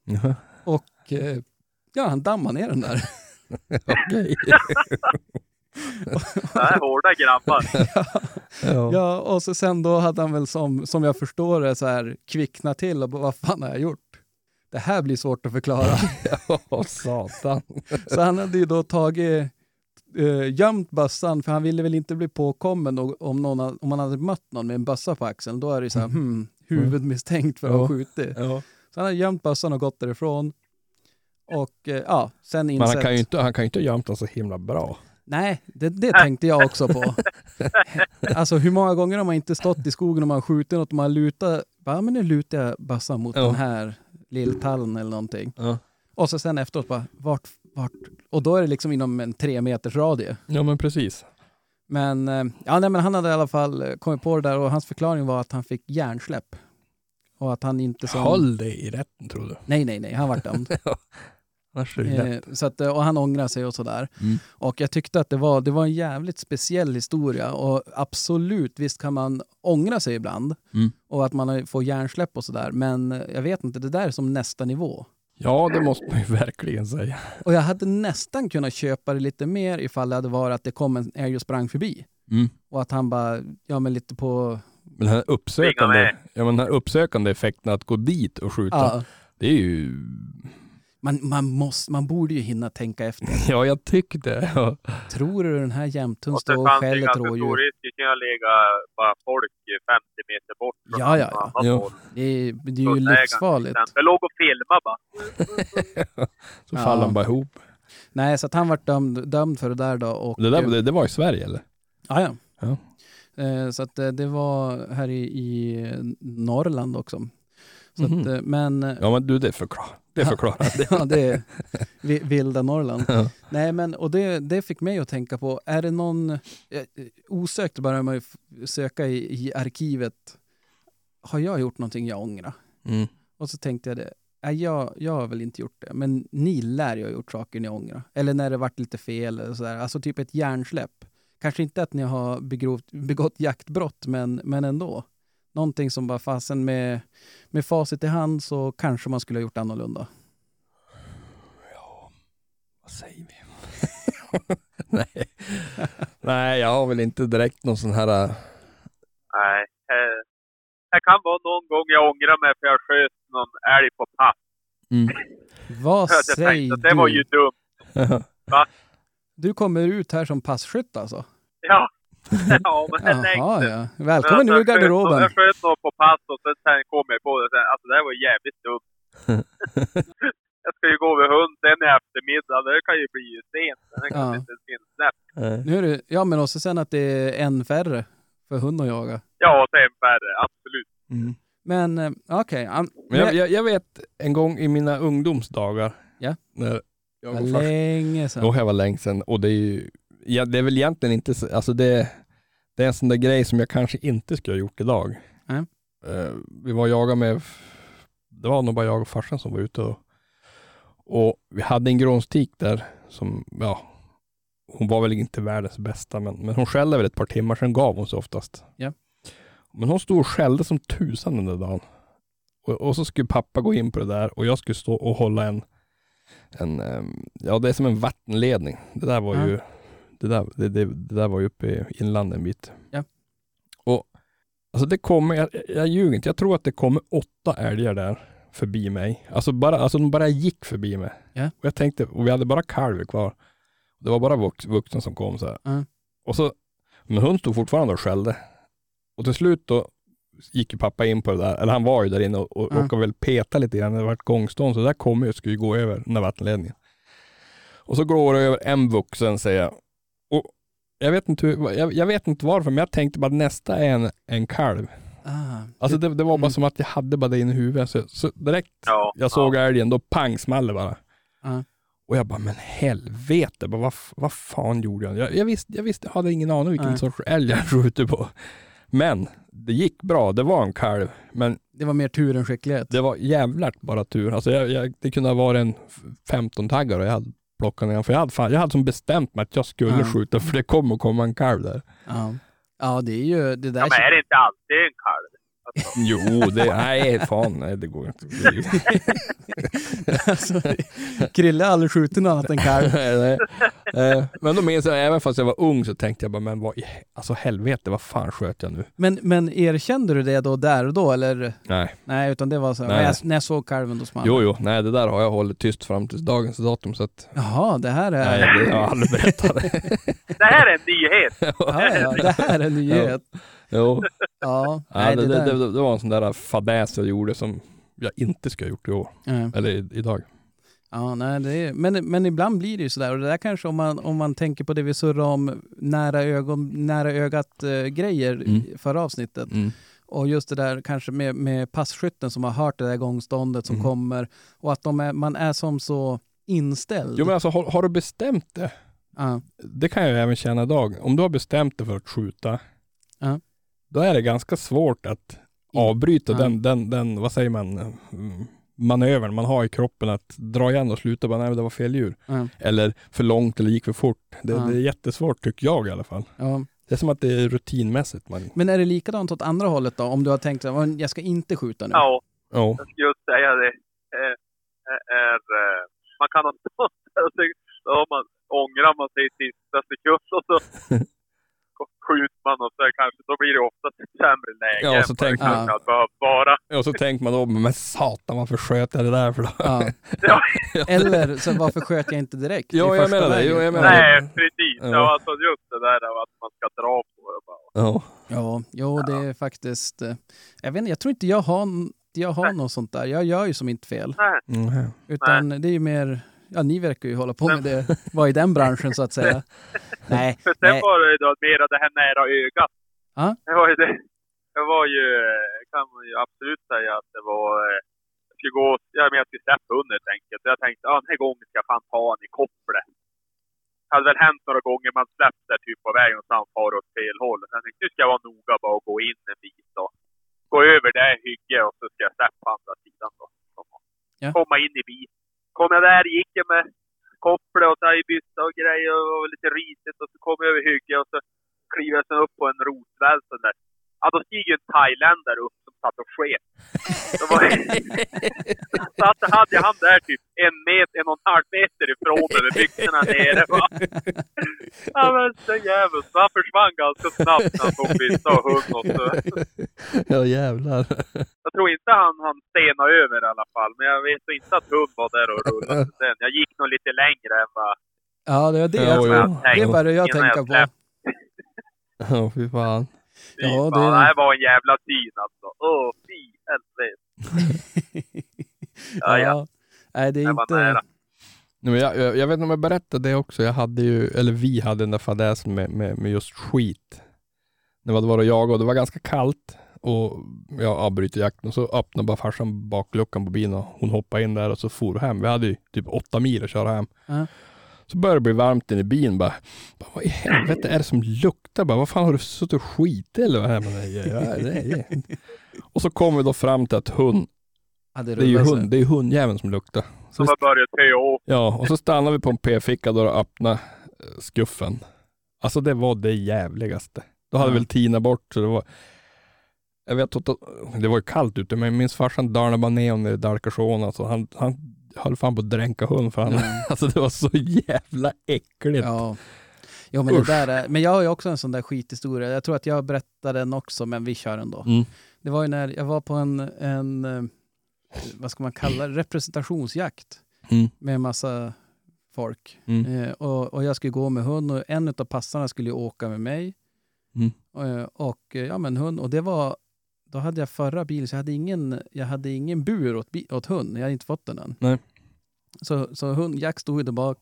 Speaker 4: Jaha.
Speaker 3: Och eh, ja, han dammade ner den där. *laughs*
Speaker 4: Okej. *laughs*
Speaker 5: Det är hårda grabbar.
Speaker 4: ja.
Speaker 3: Ja, och så sen då hade han väl som, som jag förstår det så här kvicknat till och bara, vad fan har jag gjort? Det här blir svårt att förklara. *laughs*
Speaker 4: Ja, satan.
Speaker 3: så han hade ju då tagit, eh, gömt bössan, för han ville väl inte bli påkommen och, om, någon, om man hade mött någon med en bössa på axeln, då är det så här, hmm, huvudmisstänkt för att ha
Speaker 4: Ja.
Speaker 3: skjutit.
Speaker 4: Ja.
Speaker 3: Så han hade gömt bössan och gått därifrån. Och eh, ja, sen
Speaker 4: Men
Speaker 3: insett...
Speaker 4: han kan ju inte, han kan ju inte ha gömt den så himla bra.
Speaker 3: Nej, det, det tänkte jag också på. *laughs* alltså hur många gånger har man inte stått i skogen och man skjutit något och man lutar, bara, men nu lutar jag bössan mot
Speaker 4: Ja.
Speaker 3: den här lilltallen eller någonting.
Speaker 4: Ja.
Speaker 3: Och så sen efteråt bara, vart, vart? Och då är det liksom inom en tre meters radie.
Speaker 4: ja men precis.
Speaker 3: Men, eh, ja, nej, men han hade i alla fall eh, kommit på det där och hans förklaring var att han fick hjärnsläpp. Och att han inte som...
Speaker 4: Håll dig i rätten tror du.
Speaker 3: Nej, nej, nej, han var dömd. *laughs*
Speaker 4: Lätt.
Speaker 3: Eh, så att, eh, och han ångrar sig och sådär.
Speaker 4: Mm.
Speaker 3: Och jag tyckte att det var, det var en jävligt speciell historia och absolut, visst kan man ångra sig ibland
Speaker 4: Mm.
Speaker 3: och att man får hjärnsläpp och sådär. Men jag vet inte, det där är som nästa nivå.
Speaker 4: Ja, det måste man ju *laughs* verkligen säga.
Speaker 3: Och jag hade nästan kunnat köpa det lite mer ifall det hade varit att det kom en älg och sprang förbi.
Speaker 4: Mm.
Speaker 3: Och att han bara, ja men lite på...
Speaker 4: Men den här uppsökande, ja, men den här uppsökande effekten att gå dit och skjuta,
Speaker 3: Ja,
Speaker 4: det är ju...
Speaker 3: man, man, måste, man borde ju hinna tänka efter. *laughs*
Speaker 4: Ja, jag tycker det. Ja.
Speaker 3: Tror du den här jämthund
Speaker 5: Och
Speaker 3: står och skäller ett rådjur?
Speaker 5: risk. Det kan ligga bara folk 50 meter bort från
Speaker 3: Ja, ja, ja.
Speaker 4: Jo.
Speaker 3: Det är, det är ju livsfarligt.
Speaker 5: exempel låg och filmade bara. *laughs*
Speaker 4: Så
Speaker 3: Ja.
Speaker 4: faller de bara ihop.
Speaker 3: Nej, så att han var dömd, dömd för det där då. Och,
Speaker 4: Det, där, det, det var i Sverige eller?
Speaker 3: Ja, ja.
Speaker 4: Ja.
Speaker 3: Eh, Så att eh, det var här i, i Norrland också. Så
Speaker 4: Mhm.
Speaker 3: att, eh, men eh,
Speaker 4: Ja men du, det förklarar. Det
Speaker 3: Ja.
Speaker 4: förklarar. Det. *laughs*
Speaker 3: ja, det är vi- vilda Norrland.
Speaker 4: Ja.
Speaker 3: Nej, men och det, det fick mig att tänka på, är det någon, eh, osökt börjar man ju söka i, i arkivet, har jag gjort någonting jag ångrar?
Speaker 4: Mm.
Speaker 3: Och så tänkte jag det, nej, jag, jag har väl inte gjort det, men ni lär ju ha gjort saker ni ångrar. Eller när det varit lite fel eller sådär, alltså typ ett hjärnsläpp. Kanske inte att ni har begått, begått jaktbrott, men, men ändå. Någonting som bara fasen med, med facit i hand så kanske man skulle ha gjort annorlunda.
Speaker 4: Ja, vad säger vi? *laughs* Nej. Nej, jag har väl inte direkt någon sån här... äh,
Speaker 5: Nej. eh, Det kan vara någon gång jag ångrar mig för jag sköt någon älg på pass.
Speaker 3: Vad
Speaker 5: Jag
Speaker 3: säger
Speaker 5: att det var ju
Speaker 3: du?
Speaker 5: dumt. *laughs*
Speaker 3: Du kommer ut här som passkytt alltså?
Speaker 5: Ja. Ja, men jag tänkte.
Speaker 3: Jaha, ja. Välkommen
Speaker 5: jag sköt-
Speaker 3: garderoben.
Speaker 5: Jag sköt någon på pass och sen, sen kom jag på det. Sen, alltså det här var jävligt dumt. *laughs* jag ska ju gå med hund sen i eftermiddag. Det kan ju bli ju sent. Det kan
Speaker 3: Ja.
Speaker 5: inte finnas snabbt.
Speaker 3: Nu är det, ja men också sen att det är en färre för hund att jaga.
Speaker 5: Ja, sen färre. Absolut.
Speaker 4: Mm.
Speaker 3: Men eh, okej,
Speaker 4: Men jag, jag, jag vet en gång i mina ungdomsdagar.
Speaker 3: Ja.
Speaker 4: När jag
Speaker 3: var länge sedan.
Speaker 4: Det var länge sedan och det är ju, ja, det är väl egentligen inte, så- alltså det, det är en sån där grej som jag kanske inte skulle ha gjort idag.
Speaker 3: Nej.
Speaker 4: Eh, vi var och jagade med, det var nog bara jag och farsan som var ute och, och vi hade en grånstik där som, ja, hon var väl inte världens bästa, men, men hon skällde väl ett par timmar, sen gav hon sig oftast.
Speaker 3: Ja.
Speaker 4: Men hon stod och skällde som tusan den där dagen. Och, och så skulle pappa gå in på det där och jag skulle stå och hålla en, en ehm, ja det är som en vattenledning. Det där var
Speaker 3: Ja.
Speaker 4: ju, det där, det, det, det där var ju uppe i inlandet en bit.
Speaker 3: Ja.
Speaker 4: Och alltså det kommer, jag, jag ljuger inte, jag tror att det kommer åtta älgar där förbi mig. Alltså bara, alltså de bara gick förbi mig.
Speaker 3: Ja.
Speaker 4: Och jag tänkte, och vi hade bara kalvar kvar. Det var bara vux, vuxna som kom så här.
Speaker 3: Ja.
Speaker 4: Och så, men hon stod fortfarande och skällde. Och till slut då gick ju pappa in på det där, eller han var ju där inne och, och
Speaker 3: Ja.
Speaker 4: råkade väl peta lite grann. Det var ett gångstånd, så där kommer jag, skulle ju gå över den där vattenledningen. Och så går det över en vuxen säger jag. Jag vet inte, hur, jag, jag vet inte varför, men jag tänkte bara nästa är en, en kalv.
Speaker 3: Ah,
Speaker 4: Alltså det, det var bara
Speaker 3: Mm.
Speaker 4: som att jag hade bara det inne i huvudet. Så, så direkt
Speaker 5: Ja.
Speaker 4: jag såg älgen, då pang small det bara.
Speaker 3: Ja.
Speaker 4: Och jag bara, men helvete, bara, vad, vad fan gjorde jag? Jag, jag, visste, jag visste, jag hade ingen aning vilken
Speaker 3: Nej.
Speaker 4: sorts älg jag *laughs* skjuter på. Men det gick bra, det var en kalv. Men
Speaker 3: det var mer tur än skicklighet.
Speaker 4: det var jävligt bara tur. Alltså jag, jag, det kunde ha varit en 15-taggare och jag hade plockat ner den. För jag hade, fan, jag hade som bestämt mig att jag skulle
Speaker 3: Ja.
Speaker 4: skjuta, för det kommer att komma en kalv där.
Speaker 3: Ja. ja, det är ju det där.
Speaker 5: Ja, men är det inte alltid en kalv? Alltså, *laughs*
Speaker 4: Jo, det, nej fan, nej det går inte. *laughs*
Speaker 3: Alltså, Krille har aldrig skjutit något annat än kalv. *laughs*
Speaker 4: Nej, nej. Eh, Men då minns jag, även fast jag var ung så tänkte jag bara, men vad i, alltså helvete, vad fan sköt jag nu?
Speaker 3: Men, men erkände du det då där och då eller?
Speaker 4: Nej.
Speaker 3: Nej, utan det var så
Speaker 4: Nej.
Speaker 3: när jag, när jag såg kalven då small
Speaker 4: Jo, jo, nej det där har jag hållit tyst fram till dagens datum så att,
Speaker 3: Jaha, det här är...
Speaker 4: nej det har jag aldrig berättat. *laughs*
Speaker 5: det här är en nyhet. *laughs*
Speaker 3: Ja, ja, det här är en nyhet.
Speaker 4: jo,
Speaker 3: Ja,
Speaker 4: ja,
Speaker 3: nej,
Speaker 4: det,
Speaker 3: det,
Speaker 4: det,
Speaker 3: där.
Speaker 4: det, det var en sån där fadäs jag gjorde som jag inte skulle ha gjort i år,
Speaker 3: Ja.
Speaker 4: eller i, idag.
Speaker 3: Ja, nej, det är, men, men ibland blir det ju sådär. Och det där kanske om man, om man tänker på det vi surrade om nära, ögon, nära ögat-grejer i
Speaker 4: Mm.
Speaker 3: förra avsnittet.
Speaker 4: Mm.
Speaker 3: Och just det där kanske med, med passkytten som har hört det där gångståndet som
Speaker 4: Mm.
Speaker 3: kommer. Och att de är, man är som så inställd.
Speaker 4: Jo men alltså har, har du bestämt det?
Speaker 3: ja.
Speaker 4: Det kan jag även känna idag. Om du har bestämt dig för att skjuta.
Speaker 3: Ja.
Speaker 4: Då är det ganska svårt att avbryta
Speaker 3: Ja.
Speaker 4: den, den, den, vad säger man, manövern man har i kroppen att dra igen och sluta bara, nej men det var fel djur.
Speaker 3: Ja.
Speaker 4: Eller för långt eller gick för fort. Det,
Speaker 3: Ja.
Speaker 4: det är jättesvårt tycker jag i alla fall.
Speaker 3: Ja.
Speaker 4: Det är som att det är rutinmässigt. Man,
Speaker 3: Men är det likadant åt andra hållet då? Om du har tänkt att "Men jag ska inte skjuta nu?
Speaker 5: Ja,
Speaker 4: ja.
Speaker 5: jag skulle säga det. Eh, är, eh, man kan ha där *laughs* och så, man, ångrar man sig i sista sekund och så *laughs* skjuter man och så kanske, då blir det oftast ett sämre läge
Speaker 4: Ja,
Speaker 5: än
Speaker 4: så
Speaker 5: vad det
Speaker 4: tänker
Speaker 3: man-
Speaker 5: kanske hade behövt vara.
Speaker 4: Och så tänker man då, men satan varför sköt jag det där för då?
Speaker 3: Ja. *laughs*
Speaker 5: Ja,
Speaker 3: Eller så varför sköt jag inte direkt?
Speaker 4: Ja, jag menar det. Jo, jag menar
Speaker 5: nej,
Speaker 4: det.
Speaker 5: precis.
Speaker 4: Ja.
Speaker 5: Ja. alltså just det där av att man ska dra på det bara.
Speaker 4: Ja.
Speaker 3: Ja, jo, det är faktiskt... eh, Jag, vet inte, jag tror inte jag har, jag har något sånt där. Jag gör ju som inte fel.
Speaker 5: Nej,
Speaker 4: Mhm.
Speaker 3: Utan det är ju mer... Ja, ni verkar ju hålla på med det. Vara i den branschen så att säga. *laughs* Nej,
Speaker 5: För sen
Speaker 3: nej.
Speaker 5: var det ju då mera det här nära ögat.
Speaker 3: Ja.
Speaker 5: Det var ju det. Det var ju, eh, kan man ju absolut säga att det var, eh, jag skulle gå, ja men jag skulle släppa hunden helt enkelt. Så jag tänkte, ja den här gången ska jag fan ta han i kopplet. Det hade väl hänt några gånger man släppt där typ på vägen och han far åt fel håll. Så jag tänkte, nu ska jag vara noga bara och gå in en bit och gå över det hygge och så ska jag släppa andra sidan då.
Speaker 3: Ja.
Speaker 5: Komma in i bil. Kom jag där, gick jag med kopplet och så här i bytt och grejer och det var lite risigt och så kom jag över hygge och så kliver jag sen upp på en rotvälta där. Ja, då stiger en thailändare upp som satt och sket. Var *laughs* så att hade jag han där typ en meter, en och en halv meter ifrån mig med byxorna nere. Va? Ja men så. Så han försvann ganska snabbt när han tog bytta och hund och så.
Speaker 4: ja jävlar.
Speaker 5: Jag tror inte han, han stenade över i alla fall. Men jag vet ju inte att hund var där och rullade sen. Jag gick nog lite längre än vad
Speaker 3: Ja, det är det.
Speaker 4: Jo.
Speaker 3: jag, det jag
Speaker 5: Innan
Speaker 3: tänka
Speaker 5: jag
Speaker 3: på.
Speaker 5: släppte.
Speaker 4: Ja fy fan.
Speaker 3: Ja,
Speaker 5: Ja,
Speaker 3: det-
Speaker 5: det... var en jävla syn alltså. Åh, fy helvete. *laughs* Ja, ja.
Speaker 3: ja. Nej, det är
Speaker 5: var
Speaker 3: inte...
Speaker 5: nära.
Speaker 4: Nej, men jag, jag, jag vet inte om jag berättade det också. Jag hade ju, eller vi hade den där fadäsen med, med, med just skit. När vi hade varit och jagat och det var ganska kallt. Och jag avbryter jakten och så öppnade bara farsan bakluckan på bilen och hon hoppade in där och så for hem. Vi hade ju typ åtta mil att köra hem.
Speaker 3: Ja.
Speaker 4: Så började det bli varmt inne i bilen. Bara, bara, vad i helvete är det som luktar? Bara, vad fan har du suttit och skitit eller? vad? Jag bara, "Nej, ja, nej, nej." Och så kom vi då fram till att hund,
Speaker 3: Ja,
Speaker 4: det är ju hund, det är hundjäveln som luktar. Så
Speaker 5: Som har börjat åt.
Speaker 4: Ja, och så stannade vi på en p-ficka då och öppnade eh, skuffen. Alltså det var det jävligaste. Då hade
Speaker 3: Ja.
Speaker 4: väl Tina bort så det var jag vet att det var ju kallt ute, men jag minns farsan darnade bara ner ner i Dalkarsån. Alltså han, han höll fan på att dränka hund för han,
Speaker 3: Mm. *laughs*
Speaker 4: alltså det var så jävla äckligt.
Speaker 3: Ja. Jo, men, det där är, men jag har ju också en sån där skithistoria. Jag tror att jag berättade den också, men vi kör ändå.
Speaker 4: Mm.
Speaker 3: Det var ju när jag var på en, en eh, vad ska man kalla det, representationsjakt
Speaker 4: Mm.
Speaker 3: med en massa folk.
Speaker 4: Mm.
Speaker 3: Eh, och, och jag skulle gå med hund och en av passarna skulle ju åka med mig.
Speaker 4: Mm.
Speaker 3: Eh, och eh, ja, men hund. Och det var, då hade jag förra bilen, så jag hade ingen, jag hade ingen bur åt, åt hund. Jag hade inte fått den än.
Speaker 4: Nej.
Speaker 3: Så, så hund, Jack stod där bak.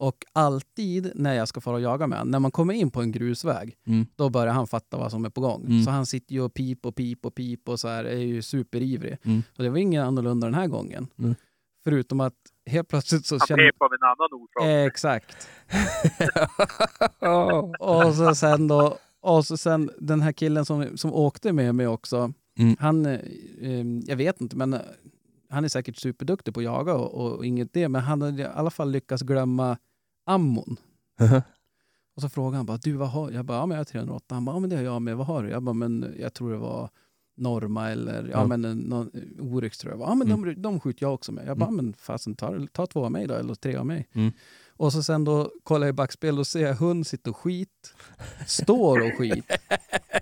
Speaker 3: Och alltid när jag ska fara och jaga med honom, när man kommer in på en grusväg,
Speaker 4: Mm.
Speaker 3: då börjar han fatta vad som är på gång.
Speaker 4: Mm.
Speaker 3: Så han sitter ju och pip och pip och pip och så här, är ju superivrig.
Speaker 4: Mm.
Speaker 3: Och det var inget annorlunda den här gången.
Speaker 4: Mm.
Speaker 3: Förutom att helt plötsligt så
Speaker 5: Han
Speaker 3: känner...
Speaker 5: pep av en annan orsak.
Speaker 3: Eh, exakt. *laughs* Och så sen då, och så sen den här killen som, som åkte med mig också,
Speaker 4: Mm.
Speaker 3: han, eh, eh, jag vet inte, men eh, han är säkert superduktig på att jaga och, och inget det, men han hade i alla fall lyckats glömma ammon. Och så frågade han bara, du vad har Jag bara, ja men jag har 308. Han bara, ja men det har jag med, vad har du? Jag bara, men jag tror det var Norma eller ja,
Speaker 4: Ja.
Speaker 3: men eh, någon, Oryx tror jag. Ja men de, de skjuter jag också med. Jag bara,
Speaker 4: Mm.
Speaker 3: men fasen ta, ta två av mig då, eller tre av mig.
Speaker 4: Mm.
Speaker 3: Och så sen då kollar jag i backspel och ser jag hund sitta och skit, står och skit. *laughs*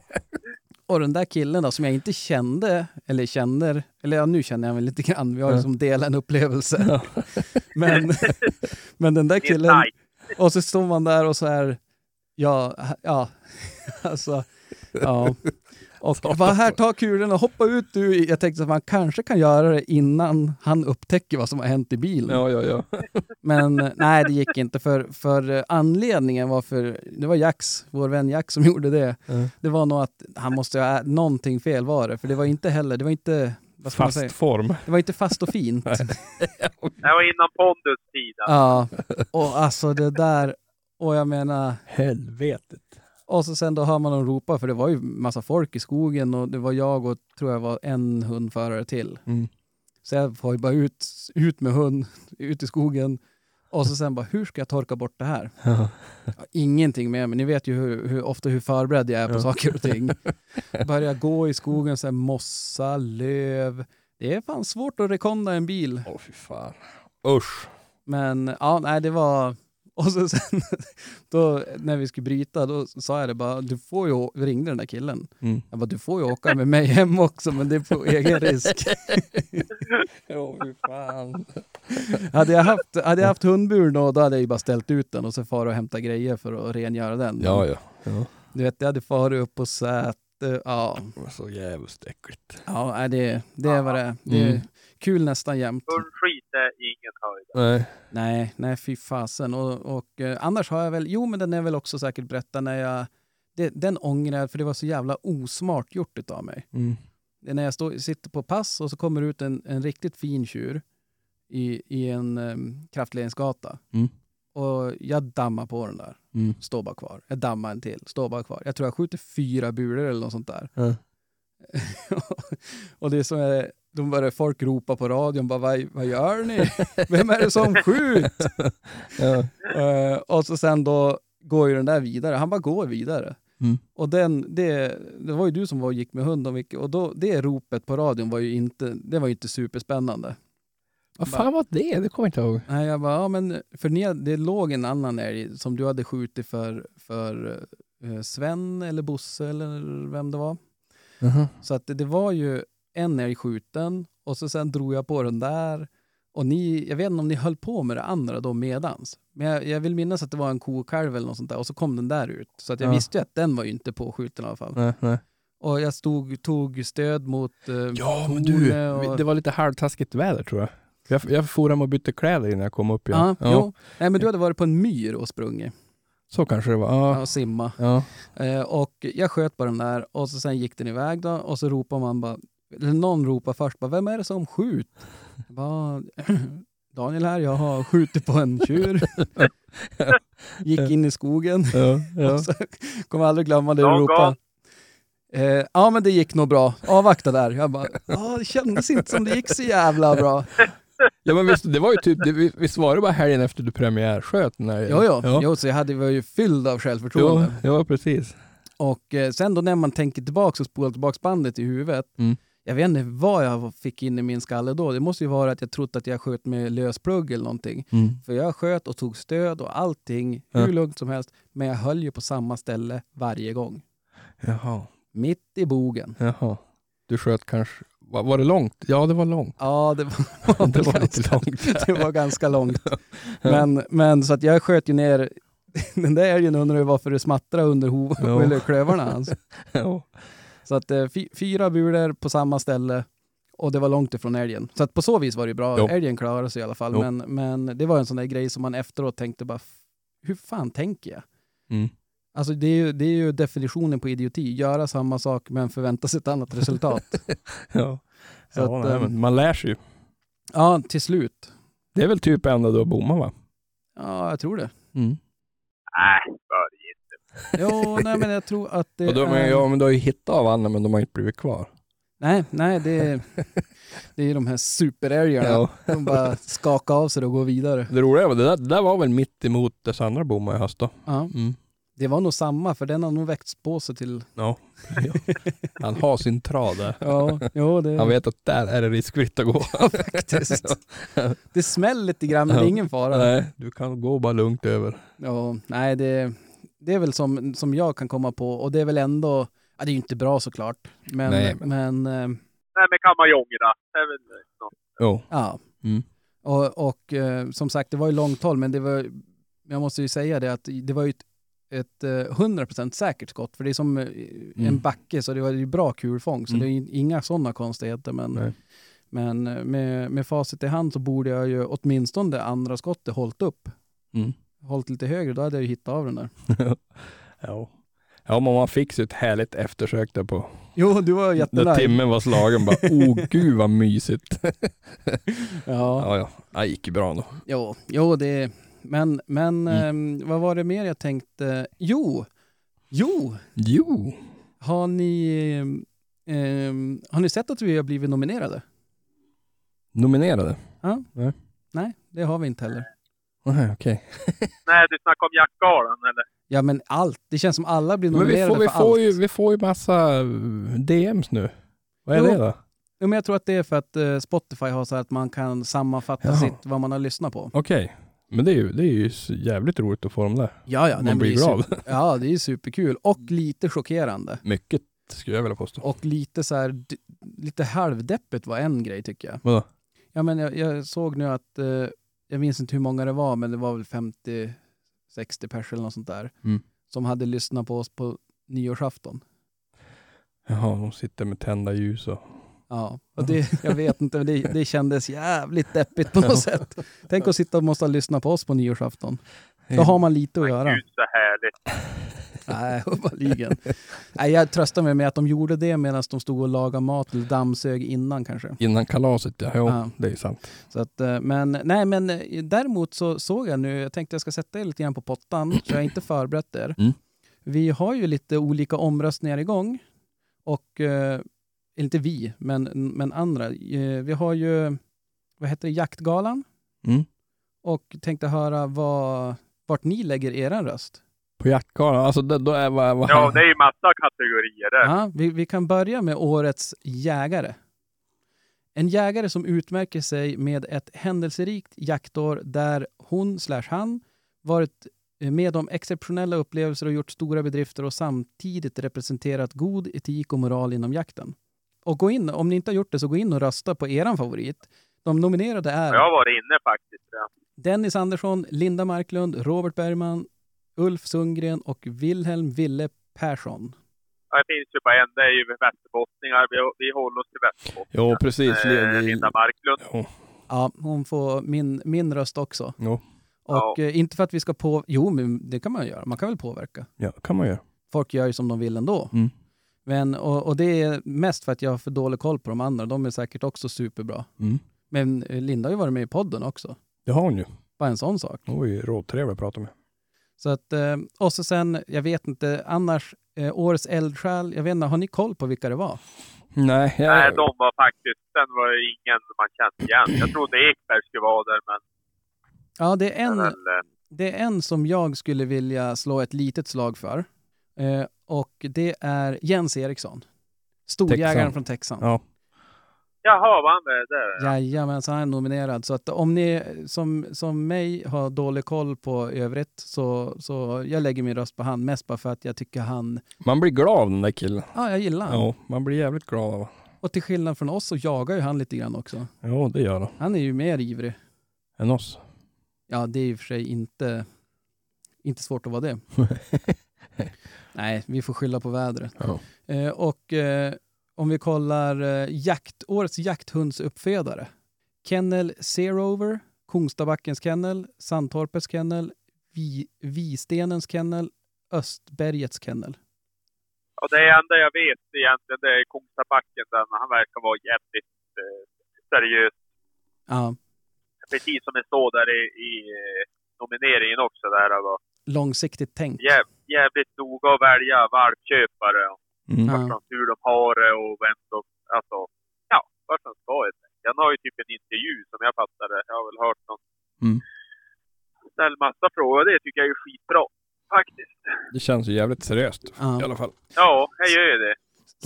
Speaker 3: Och den där killen då som jag inte kände, eller känner, eller ja, nu känner jag väl lite grann, vi har ju
Speaker 4: Ja.
Speaker 3: som delat en upplevelse. *laughs* Men, *laughs* men den där
Speaker 5: är
Speaker 3: killen, och så står man där och så här, ja, ja, *laughs* alltså, ja. Och jag bara, här, ta kulorna, hoppa ut du. Jag tänkte att man kanske kan göra det innan han upptäcker vad som har hänt i bilen.
Speaker 4: Ja, ja, ja. *laughs*
Speaker 3: Men nej, det gick inte. För, för anledningen var för, det var Jax, vår vän Jax som *laughs* gjorde det.
Speaker 4: Ja.
Speaker 3: Det var nog att han måste ha, någonting fel var det. För det var inte heller, det var inte, vad ska man säga?
Speaker 4: Fast form.
Speaker 3: Det var inte fast och fint. *laughs*
Speaker 5: Det var innan Pondus tid.
Speaker 3: Ja, och alltså det där, och jag menar,
Speaker 4: Helvetet.
Speaker 3: Och så sen då hör man dem ropa, för det var ju massa folk i skogen och det var jag och tror jag var en hundförare till.
Speaker 4: Mm.
Speaker 3: Så jag får ju bara ut, ut med hund, *laughs* ut i skogen. Och så sen bara, hur ska jag torka bort det här?
Speaker 4: Ja.
Speaker 3: Ingenting med mig. Ni vet ju hur, hur ofta hur förberedd jag är på
Speaker 4: Ja.
Speaker 3: saker och ting. *laughs* Börja gå i skogen, så här, mossa, löv. Det är fan svårt att rekonda en bil.
Speaker 4: Åh fy fan. Usch.
Speaker 3: Men ja, nej det var... Och så sen *laughs* då, när vi skulle bryta, då sa jag det bara, du får ju, ringde den där killen.
Speaker 4: Mm.
Speaker 3: Jag bara, du får ju åka med mig hem också, men det är på *laughs* egen risk. *laughs*
Speaker 4: Åh fy fan.
Speaker 3: hade, jag haft, hade jag haft hundbur då, då hade jag ju bara ställt ut den och så far och hämta grejer för att rengöra den.
Speaker 4: Ja, ja. ja.
Speaker 3: Du vet, jag hade farit upp på säte, ja.
Speaker 4: Det var så jävligt äckligt.
Speaker 3: Ja, det, det är vad. Det är
Speaker 4: Mm.
Speaker 3: Kul nästan jämt.
Speaker 5: Hundskit är ingen höjd.
Speaker 4: Nej.
Speaker 3: Nej, nej fy fasen. Och, och eh, annars har jag väl, jo men den är väl också säkert berättad när jag, det, den ångrar jag för det var så jävla osmart gjort utav mig.
Speaker 4: Mm.
Speaker 3: Det är när jag står, sitter på pass och så kommer ut en, en riktigt fin tjur i, i en um, kraftledningsgata.
Speaker 4: Mm.
Speaker 3: Och jag dammar på den där,
Speaker 4: Mm.
Speaker 3: står bara kvar. Jag dammar en till, står bara kvar. Jag tror jag skjuter fyra bulor eller något sånt där.
Speaker 4: Ja. *laughs*
Speaker 3: och det är så, eh, de börjar folk ropa på radion, bara vad, vad gör ni? Vem är det som skjuter? *laughs*
Speaker 4: Ja.
Speaker 3: Eh, och så sen då går ju den där vidare. Han bara går vidare.
Speaker 4: Mm.
Speaker 3: Och den, det, det var ju du som var och gick med hund och, då, det ropet på radion var ju inte, det var ju inte superspännande.
Speaker 4: Vad fan var det? Det kommer jag inte ihåg.
Speaker 3: Nej, jag bara, ja men för ni, det låg en annan älg som du hade skjutit för, för eh, Sven eller Bosse eller vem det var.
Speaker 4: Mhm.
Speaker 3: Så att det, det var ju en älg skjuten och så sen drog jag på den där. Och ni, jag vet inte om ni höll på med det andra då medans. Men jag, jag vill minnas att det var en kokalv eller något sånt där och så kom den där ut. Så att jag
Speaker 4: Ja.
Speaker 3: visste ju att den var ju inte påskjuten i alla fall.
Speaker 4: Nej, nej.
Speaker 3: Och jag stod, tog stöd mot eh,
Speaker 4: Ja, men du.
Speaker 3: och-
Speaker 4: Det var lite halvtaskigt väder tror jag. Jag, jag for hem och bytte kläder innan jag kom upp igen.
Speaker 3: Ja, Jo. Nej, men du hade varit på en myr och sprungit
Speaker 4: Så kanske det var.
Speaker 3: ja.
Speaker 4: Ja.
Speaker 3: simma.
Speaker 4: Ja.
Speaker 3: Eh, och jag sköt på den där och så sen gick den iväg då och så ropar man bara, eller någon ropar först bara, vem är det som skjut? Jag bara, Daniel här, jag har skjutit på en tjur. *laughs* Gick in i skogen
Speaker 4: Ja. Ja. *laughs*
Speaker 3: kommer aldrig glömma det du ropade. Eh, ja men det gick nog bra, avvakta där. Jag bara, ja det kändes inte som det gick så jävla bra.
Speaker 4: ja men visst, det var ju typ, det, visst var det bara helgen efter du premiärsköt? När,
Speaker 3: Jo, jo.
Speaker 4: Ja.
Speaker 3: jo så jag hade, var ju fylld av självförtroende.
Speaker 4: Jo, ja, precis.
Speaker 3: Och eh, sen då när man tänker tillbaka och spolar tillbaka bandet i huvudet.
Speaker 4: Mm.
Speaker 3: Jag vet inte vad jag fick in i min skalle då. Det måste ju vara att jag trodde att jag sköt med lösplugg eller någonting.
Speaker 4: Mm.
Speaker 3: För jag sköt och tog stöd och allting
Speaker 4: Ja.
Speaker 3: hur lugnt som helst. Men jag höll ju på samma ställe varje gång.
Speaker 4: Jaha.
Speaker 3: Mitt i bogen.
Speaker 4: Jaha. Du sköt kanske, var, var det långt? Ja, det var långt.
Speaker 3: Ja, det var, *laughs*
Speaker 4: Det var *laughs* lite långt.
Speaker 3: det var ganska långt. *laughs* Men, men så att jag sköt ju ner den där älgen undrar ju varför det smattrade under hov-
Speaker 4: Ja.
Speaker 3: eller klövarna hans.
Speaker 4: Ja.
Speaker 3: Så att eh, fy, fyra bulor på samma ställe och det var långt ifrån älgen. Så att på så vis var det bra.
Speaker 4: Jo.
Speaker 3: Älgen klarade sig i alla fall.
Speaker 4: Jo.
Speaker 3: Men, men det var en sån där grej som man efteråt tänkte bara, "F- hur fan tänker jag?
Speaker 4: Mm.
Speaker 3: Alltså det är, ju, det är ju definitionen på idioti. Göra samma sak men förvänta sig ett annat resultat. *laughs*
Speaker 4: Ja.
Speaker 3: Så
Speaker 4: ja,
Speaker 3: att,
Speaker 4: nej, men man lär sig ju.
Speaker 3: ja, till slut.
Speaker 4: Det är väl typ enda du har bommat va?
Speaker 3: Ja, jag tror det.
Speaker 4: Mm.
Speaker 5: Nej, börja.
Speaker 3: Jo, nej men jag tror att det
Speaker 4: Och då, men,
Speaker 3: är...
Speaker 4: ja, men du har ju hittat av Anna men de har inte blivit kvar.
Speaker 3: Nej, nej, det är, det är de här superälgarna.
Speaker 4: Ja.
Speaker 3: De bara skakar av sig och går vidare.
Speaker 4: Det roliga var, det där, det där var väl mitt emot dess andra bomma i höst då.
Speaker 3: Ja,
Speaker 4: Mm.
Speaker 3: det var nog samma, för den har nog växt på sig till...
Speaker 4: Ja. Han har sin trad där.
Speaker 3: Ja, jo, det,
Speaker 4: Han vet att där är det riskfritt att gå.
Speaker 3: faktiskt. Det smäller lite grann, men det är ingen fara.
Speaker 4: Nej, du kan gå bara lugnt över.
Speaker 3: Ja, nej, det, det är väl som, som jag kan komma på och det är väl ändå... Ja, det är ju inte bra såklart. Men,
Speaker 4: Nej,
Speaker 3: men...
Speaker 4: men-
Speaker 3: eh,
Speaker 5: Nej, men ångra. Det är väl något.
Speaker 4: Jo.
Speaker 3: ja.
Speaker 4: Mm.
Speaker 3: Och, och eh, som sagt, det var ju långt håll, men det var... Jag måste ju säga det att det var ju ett ett eh, 100% säkert skott, för det är som eh, en
Speaker 4: Mm.
Speaker 3: backe, så det var ju bra kulfång, så
Speaker 4: Mm.
Speaker 3: det är ju inga sådana konstigheter. Men,
Speaker 4: Nej.
Speaker 3: men med, med facit i hand så borde jag ju åtminstone det andra skottet hållit upp.
Speaker 4: Mm.
Speaker 3: Hållit lite högre, då hade jag ju hittat av den där. *laughs*
Speaker 4: ja. ja, men man fick ju ett härligt eftersök där på
Speaker 3: Jo, du var
Speaker 4: när
Speaker 3: jättenöjd.
Speaker 4: timmen var slagen. Bara, *laughs* oh gud vad mysigt. *laughs*
Speaker 3: Ja,
Speaker 4: ja, ja. Det gick ju bra ändå.
Speaker 3: jo, jo, det... Men, men
Speaker 4: Mm.
Speaker 3: ehm, vad var det mer jag tänkte? Jo, jo,
Speaker 4: Jo.
Speaker 3: har ni, ehm, har ni sett att vi har blivit nominerade?
Speaker 4: Nominerade?
Speaker 3: Nej, det har vi inte heller.
Speaker 4: Nej, okej. *laughs*
Speaker 5: Nej, du snackar om Jaktgalan eller?
Speaker 3: Ja, men allt. Det känns som alla blir
Speaker 4: Men vi
Speaker 3: nominerade
Speaker 4: får, vi,
Speaker 3: för
Speaker 4: får
Speaker 3: allt.
Speaker 4: ju, vi får ju massa eh, DMs nu. Vad är
Speaker 3: Jo.
Speaker 4: det då?
Speaker 3: Jo, men jag tror att det är för att eh, Spotify har så att man kan sammanfatta
Speaker 4: Jaha.
Speaker 3: sitt, vad man har lyssnat på.
Speaker 4: Okej. Men det är ju, det är ju jävligt roligt att få dem där.
Speaker 3: Ja, ja.
Speaker 4: Man
Speaker 3: nej,
Speaker 4: blir glad.
Speaker 3: Super, ja, det är superkul. Och lite chockerande.
Speaker 4: Mycket skulle jag vilja påstå.
Speaker 3: Och lite så här, lite halvdeppigt var en grej tycker jag.
Speaker 4: Vadå?
Speaker 3: Ja, men jag, jag såg nu att, eh, jag minns inte hur många det var, men det var väl 50, 60 pers eller något sånt där.
Speaker 4: Mm.
Speaker 3: Som hade lyssnat på oss på nyårsafton.
Speaker 4: Jaha, de sitter med tända ljus och...
Speaker 3: Ja, och *laughs* det, jag vet inte, men det, det kändes jävligt deppigt på något
Speaker 4: Ja.
Speaker 3: sätt. Tänk att sitta och måste lyssna på oss på nyårsafton. Då har man lite att göra.
Speaker 5: gud så härligt. *laughs*
Speaker 3: Nej, uppenbarligen. Nej, jag tröstar mig med att de gjorde det medan de stod och lagade mat eller dammsög innan kanske.
Speaker 4: Innan kalaset, ja. Jo,
Speaker 3: Ja.
Speaker 4: det är sant.
Speaker 3: Så att, eh, men, nej, men eh, däremot så såg jag nu, jag tänkte jag ska sätta er lite grann på pottan, så jag har inte förberett er.
Speaker 4: Mm.
Speaker 3: Vi har ju lite olika omröstningar igång. Och, eh, inte vi, men, men andra. Eh, Vi har ju, vad heter det, Jaktgalan.
Speaker 4: Mm.
Speaker 3: Och tänkte höra vad, vart ni lägger er röst.
Speaker 4: På jaktgalan, alltså det, då är vad, vad
Speaker 5: Ja, det är ju massa kategorier där.
Speaker 3: Ja, vi, vi kan börja med årets jägare. En jägare som utmärker sig med ett händelserikt jaktår där hon slash han varit med om exceptionella upplevelser och gjort stora bedrifter och samtidigt representerat god etik och moral inom jakten. Och gå in, om ni inte har gjort det, så gå in och rösta på eran favorit. De nominerade är
Speaker 5: Jag har varit inne faktiskt. Ja.
Speaker 3: Dennis Andersson, Linda Marklund, Robert Bergman, Ulf Sundgren och Wilhelm Ville Persson.
Speaker 5: Ja, Det finns ju bara en, det är ju västerbottningar. Vi, vi håller oss till västerbottningar.
Speaker 4: Jo, precis.
Speaker 5: Eh, Linda Marklund.
Speaker 4: Jo,
Speaker 3: Ja, hon får min, min röst också.
Speaker 4: jo.
Speaker 3: Och
Speaker 5: Ja.
Speaker 3: eh, inte för att vi ska på... Jo, men det kan man göra. Man kan väl påverka.
Speaker 4: Ja, kan man göra.
Speaker 3: Folk gör ju som de vill ändå.
Speaker 4: Mm.
Speaker 3: Men, och, och det är mest för att jag har för dålig koll på de andra. De är säkert också superbra.
Speaker 4: Mm.
Speaker 3: Men eh, Linda har ju varit med i podden också.
Speaker 4: Det har hon ju.
Speaker 3: Bara en sån sak.
Speaker 4: Hon var ju råtrevlig att prata med.
Speaker 3: Så att, eh, och så sen, jag vet inte, annars, eh, årets eldsjäl, jag vet inte, har ni koll på vilka det var?
Speaker 4: Nej, jag,
Speaker 5: Nej, de var faktiskt... Den var ju ingen man kände igen. Jag trodde Ekberg skulle vara där, men...
Speaker 3: Ja, det är en,
Speaker 5: men
Speaker 3: det är en som jag skulle vilja slå ett litet slag för. Eh, och det är Jens Eriksson. Storjägaren
Speaker 4: Texan.
Speaker 3: från Texan.
Speaker 4: Ja.
Speaker 5: Jaha, var han med där? Ja.
Speaker 3: Jajamensan, han är nominerad. Så att om ni som, som mig har dålig koll på övrigt så, så jag lägger min röst på han. Mest bara för att jag tycker han,
Speaker 4: Man blir glad av den där killen.
Speaker 3: ja jag gillar han.
Speaker 4: Ja, man blir jävligt glad av
Speaker 3: Och till skillnad från oss så jagar ju han lite grann också.
Speaker 4: Ja, det gör de.
Speaker 3: Han är ju mer ivrig.
Speaker 4: Än oss.
Speaker 3: Ja, det är i och för sig inte, inte svårt att vara det. *laughs* Nej, vi får skylla på vädret.
Speaker 4: Ja.
Speaker 3: Eh, och eh, om vi kollar eh, jakt, årets jakthundsuppfödare. Kennel Zerover, Kungstabackens kennel, Sandtorpets kennel, Vi, Vistenens kennel, Östbergets kennel.
Speaker 5: Och det enda jag vet egentligen, det är Kungstabacken. Han verkar vara jävligt eh, seriös.
Speaker 3: Ja,
Speaker 5: Precis som det står där i, i eh, nomineringen också. Där, och
Speaker 3: långsiktigt tänkt.
Speaker 5: jäv, jävligt noga att välja valpköpare.
Speaker 4: Mm.
Speaker 5: Vart de, hur de har det och vem de... Alltså, ja, vart de ska helt enkelt. Han har ju typ en intervju som jag fattar det. Jag har väl hört någon.
Speaker 4: Mm.
Speaker 5: Ställ massa frågor. Det tycker jag är skitbra. Faktiskt.
Speaker 4: Det känns ju jävligt seriöst
Speaker 3: Ja.
Speaker 4: i alla fall.
Speaker 5: Ja, jag gör ju det.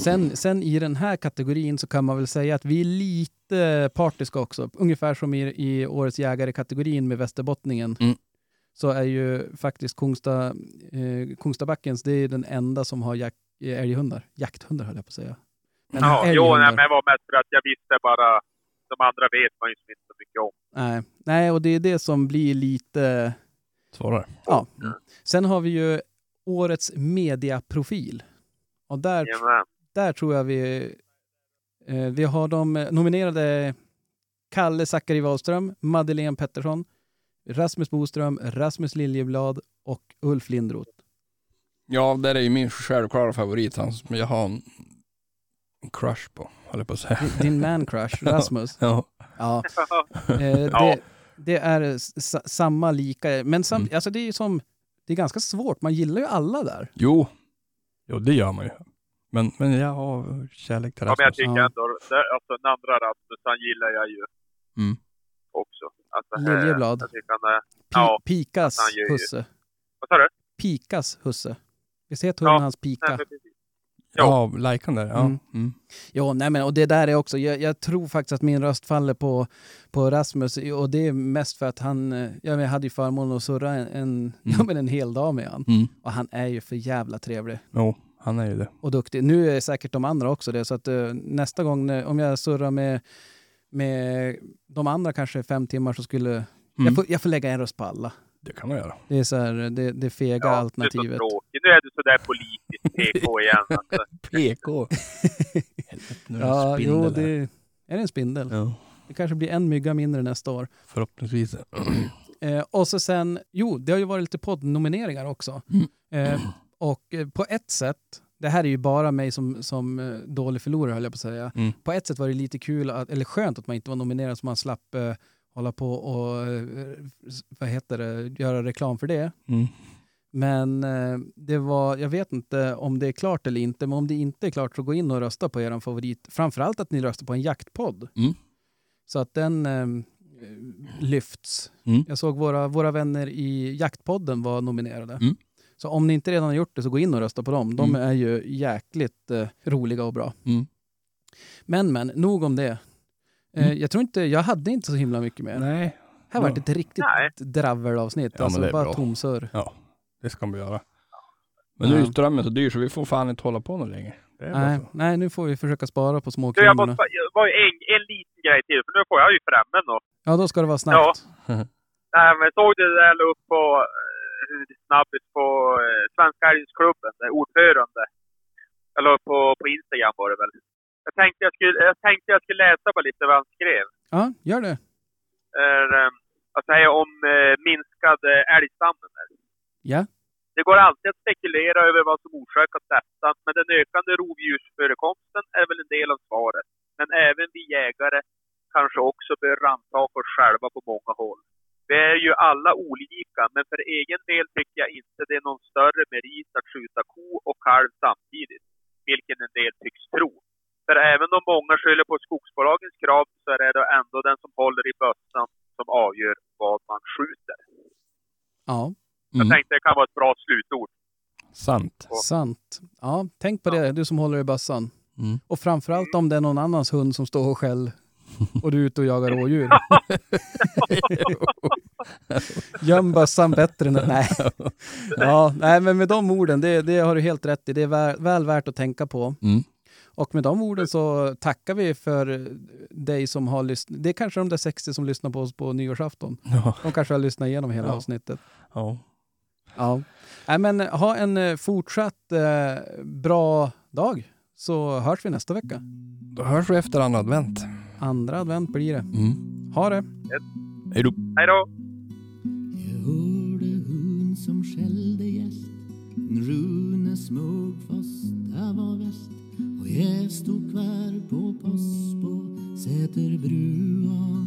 Speaker 3: Sen, sen i den här kategorin så kan man väl säga att vi är lite partiska också. Ungefär som i, i årets jägare-kategorin med Västerbottningen.
Speaker 4: Mm.
Speaker 3: Så är ju faktiskt Kungsta, eh, Kungstabackens, det är den enda som har jak- eh, älghundar. Jakthundar höll jag på att säga. Men
Speaker 5: Ja, jo, nej, men det var mest för att jag visste bara... De andra vet man ju inte så mycket om.
Speaker 3: nej. nej, och det är det som blir lite...
Speaker 4: Svarar.
Speaker 3: Ja. Sen har vi ju årets mediaprofil. Och där,
Speaker 5: Jajamän.
Speaker 3: där tror jag vi, eh, vi har de nominerade Kalle Zackari Wahlström, Madeleine Pettersson, Rasmus Boström, Rasmus Liljeblad och Ulf Lindroth.
Speaker 4: Ja, det är ju min självklara favorit. Han som jag har en crush på, håller på att säga.
Speaker 3: Din- Din man crush, *laughs* Rasmus.
Speaker 4: Ja.
Speaker 3: Ja, eh, det, det är samma lika, men sam,
Speaker 4: Mm.
Speaker 3: alltså det är ju som, det är ganska svårt, man gillar ju alla där.
Speaker 4: Jo. Jo, det gör man ju. Men, men jag har kärlek till
Speaker 5: Ja, men jag
Speaker 4: Rasmus.
Speaker 5: tycker ändå, det- alltså den andra Rasmus, han gillar jag ju
Speaker 4: Mm.
Speaker 5: Också. Alltså, eh,
Speaker 3: Liljeblad.
Speaker 5: Han är,
Speaker 3: Pi,
Speaker 5: Ja,
Speaker 3: Pikas
Speaker 5: han gör ju-
Speaker 3: husse.
Speaker 5: vad sa du?
Speaker 3: Pikas husse. Visst heter hunden
Speaker 5: Ja,
Speaker 3: hans
Speaker 5: Nej,
Speaker 3: Pika?
Speaker 5: precis.
Speaker 4: Ja, lajkan där. Ja.
Speaker 3: Mm.
Speaker 4: Mm.
Speaker 3: Ja, nej men och det där är också, jag, jag tror faktiskt att min röst faller på, på Rasmus och det är mest för att han, eh, jag, jag hade ju förmånen att surra en, en, ja, men en hel dag med han.
Speaker 4: Mm.
Speaker 3: Och han är ju för jävla trevlig
Speaker 4: Jo, han är ju det.
Speaker 3: och duktig. Nu är säkert de andra också det, så att eh, nästa gång när, om jag surrar med, med de andra kanske fem timmar så skulle,
Speaker 4: Mm.
Speaker 3: jag, får, jag får lägga en röst på alla.
Speaker 4: Det kan man göra.
Speaker 3: Det är så här, det, det fega
Speaker 5: Ja, Du är så
Speaker 3: alternativet.
Speaker 5: tråkig. Nu är du sådär politiskt PK igen. *laughs* Alltså.
Speaker 4: PK. *laughs* Helvete, nu är det
Speaker 3: Ja,
Speaker 4: spindel
Speaker 3: jo, det är det en spindel.
Speaker 4: Ja,
Speaker 3: Det kanske blir en mygga mindre nästa år.
Speaker 4: förhoppningsvis. *clears throat*
Speaker 3: Eh, och så sen, jo, det har ju varit lite poddnomineringar också.
Speaker 4: Mm.
Speaker 3: Eh, och eh, på ett sätt, det här är ju bara mig som, som eh, dålig förlorare höll jag på att säga.
Speaker 4: Mm.
Speaker 3: På ett sätt var det lite kul, att, eller skönt att man inte var nominerad så man slapp eh, hålla på och, eh, vad heter det, göra reklam för det.
Speaker 4: Mm.
Speaker 3: Men eh, det var, jag vet inte om det är klart eller inte, men om det inte är klart så gå in och rösta på er favorit. Framförallt att ni röstar på en jaktpodd.
Speaker 4: Mm.
Speaker 3: Så att den eh, lyfts.
Speaker 4: Mm.
Speaker 3: Jag såg våra, våra vänner i jaktpodden var nominerade.
Speaker 4: Mm.
Speaker 3: Så om ni inte redan har gjort det så gå in och rösta på dem. De
Speaker 4: Mm.
Speaker 3: är ju jäkligt eh, roliga och bra.
Speaker 4: Mm.
Speaker 3: Men men, nog om det. Eh,
Speaker 4: Mm.
Speaker 3: Jag tror inte, jag hade inte så himla mycket mer.
Speaker 4: Nej,
Speaker 3: Här var
Speaker 4: Ja.
Speaker 3: det ett riktigt dravelavsnitt.
Speaker 4: Ja, men
Speaker 3: alltså
Speaker 4: det är
Speaker 3: bara
Speaker 4: bra.
Speaker 3: tomsurr.
Speaker 4: det ska vi göra. Men nu är
Speaker 3: Ja.
Speaker 4: ju strömmen så dyr så vi får fan inte hålla på något längre.
Speaker 3: Nej,
Speaker 4: så.
Speaker 3: nej, nu får vi försöka spara på
Speaker 5: Du, jag
Speaker 3: småkronorna.
Speaker 5: måste var ju en, en liten grej till, för nu får jag ju fram en då.
Speaker 3: Ja, då ska det vara snabbt. *laughs*
Speaker 5: Nej, men såg du det där upp på eh, snabbis på eh, Svenska Älgsklubben, där ordförande. Upp på, på Instagram var det väl. Jag tänkte jag skulle, jag tänkte jag skulle läsa bara lite vad han skrev.
Speaker 3: Ja, gör det.
Speaker 5: är, eh, alltså här om eh, minskad eh, älgstammen.
Speaker 3: Ja.
Speaker 5: Det går alltid att spekulera över vad som orsakat detta, men den ökande rovdjursförekomsten är väl en del av svaret. Men även vi jägare kanske också bör rannsaka oss själva på många håll. Vi är ju alla olika, men för egen del tycker jag inte det är någon större merit att skjuta ko och kalv samtidigt, vilken en del tycks tro. För även om många skyller på skogsbolagens krav så är det ändå den som håller i bössan som avgör vad man skjuter.
Speaker 3: Ja,
Speaker 5: Jag
Speaker 4: Mm.
Speaker 5: tänkte det kan vara ett bra slutord.
Speaker 4: Sant.
Speaker 3: sant. Ja, tänk på det, du som håller i bössan.
Speaker 4: Mm.
Speaker 3: Och framförallt om det är någon annans hund som står och skäll *laughs* och du är ute och jagar rådjur. *laughs* *laughs* Göm bössan bättre än... Nej. Ja, nej, men med de orden, det, det har du helt rätt i. Det är väl, väl värt att tänka på.
Speaker 4: Mm.
Speaker 3: Och med de orden så tackar vi för dig som har lyssnat. Det är kanske de där 60 som lyssnar på oss på nyårsafton.
Speaker 4: Ja.
Speaker 3: De kanske har lyssnat igenom hela
Speaker 4: Ja.
Speaker 3: avsnittet.
Speaker 4: ja.
Speaker 3: Ja. Nej, men ha en eh, fortsatt eh, bra dag så hörs vi nästa vecka.
Speaker 4: Då hörs vi efter andra advent.
Speaker 3: Andra advent blir det.
Speaker 4: Mm.
Speaker 3: Ha det!
Speaker 4: Hej då.
Speaker 5: Hej då!
Speaker 2: Jag hörde hund som skällde gäst En Rune smög fast det var väst Och jag stod kvar på post på Säterbrua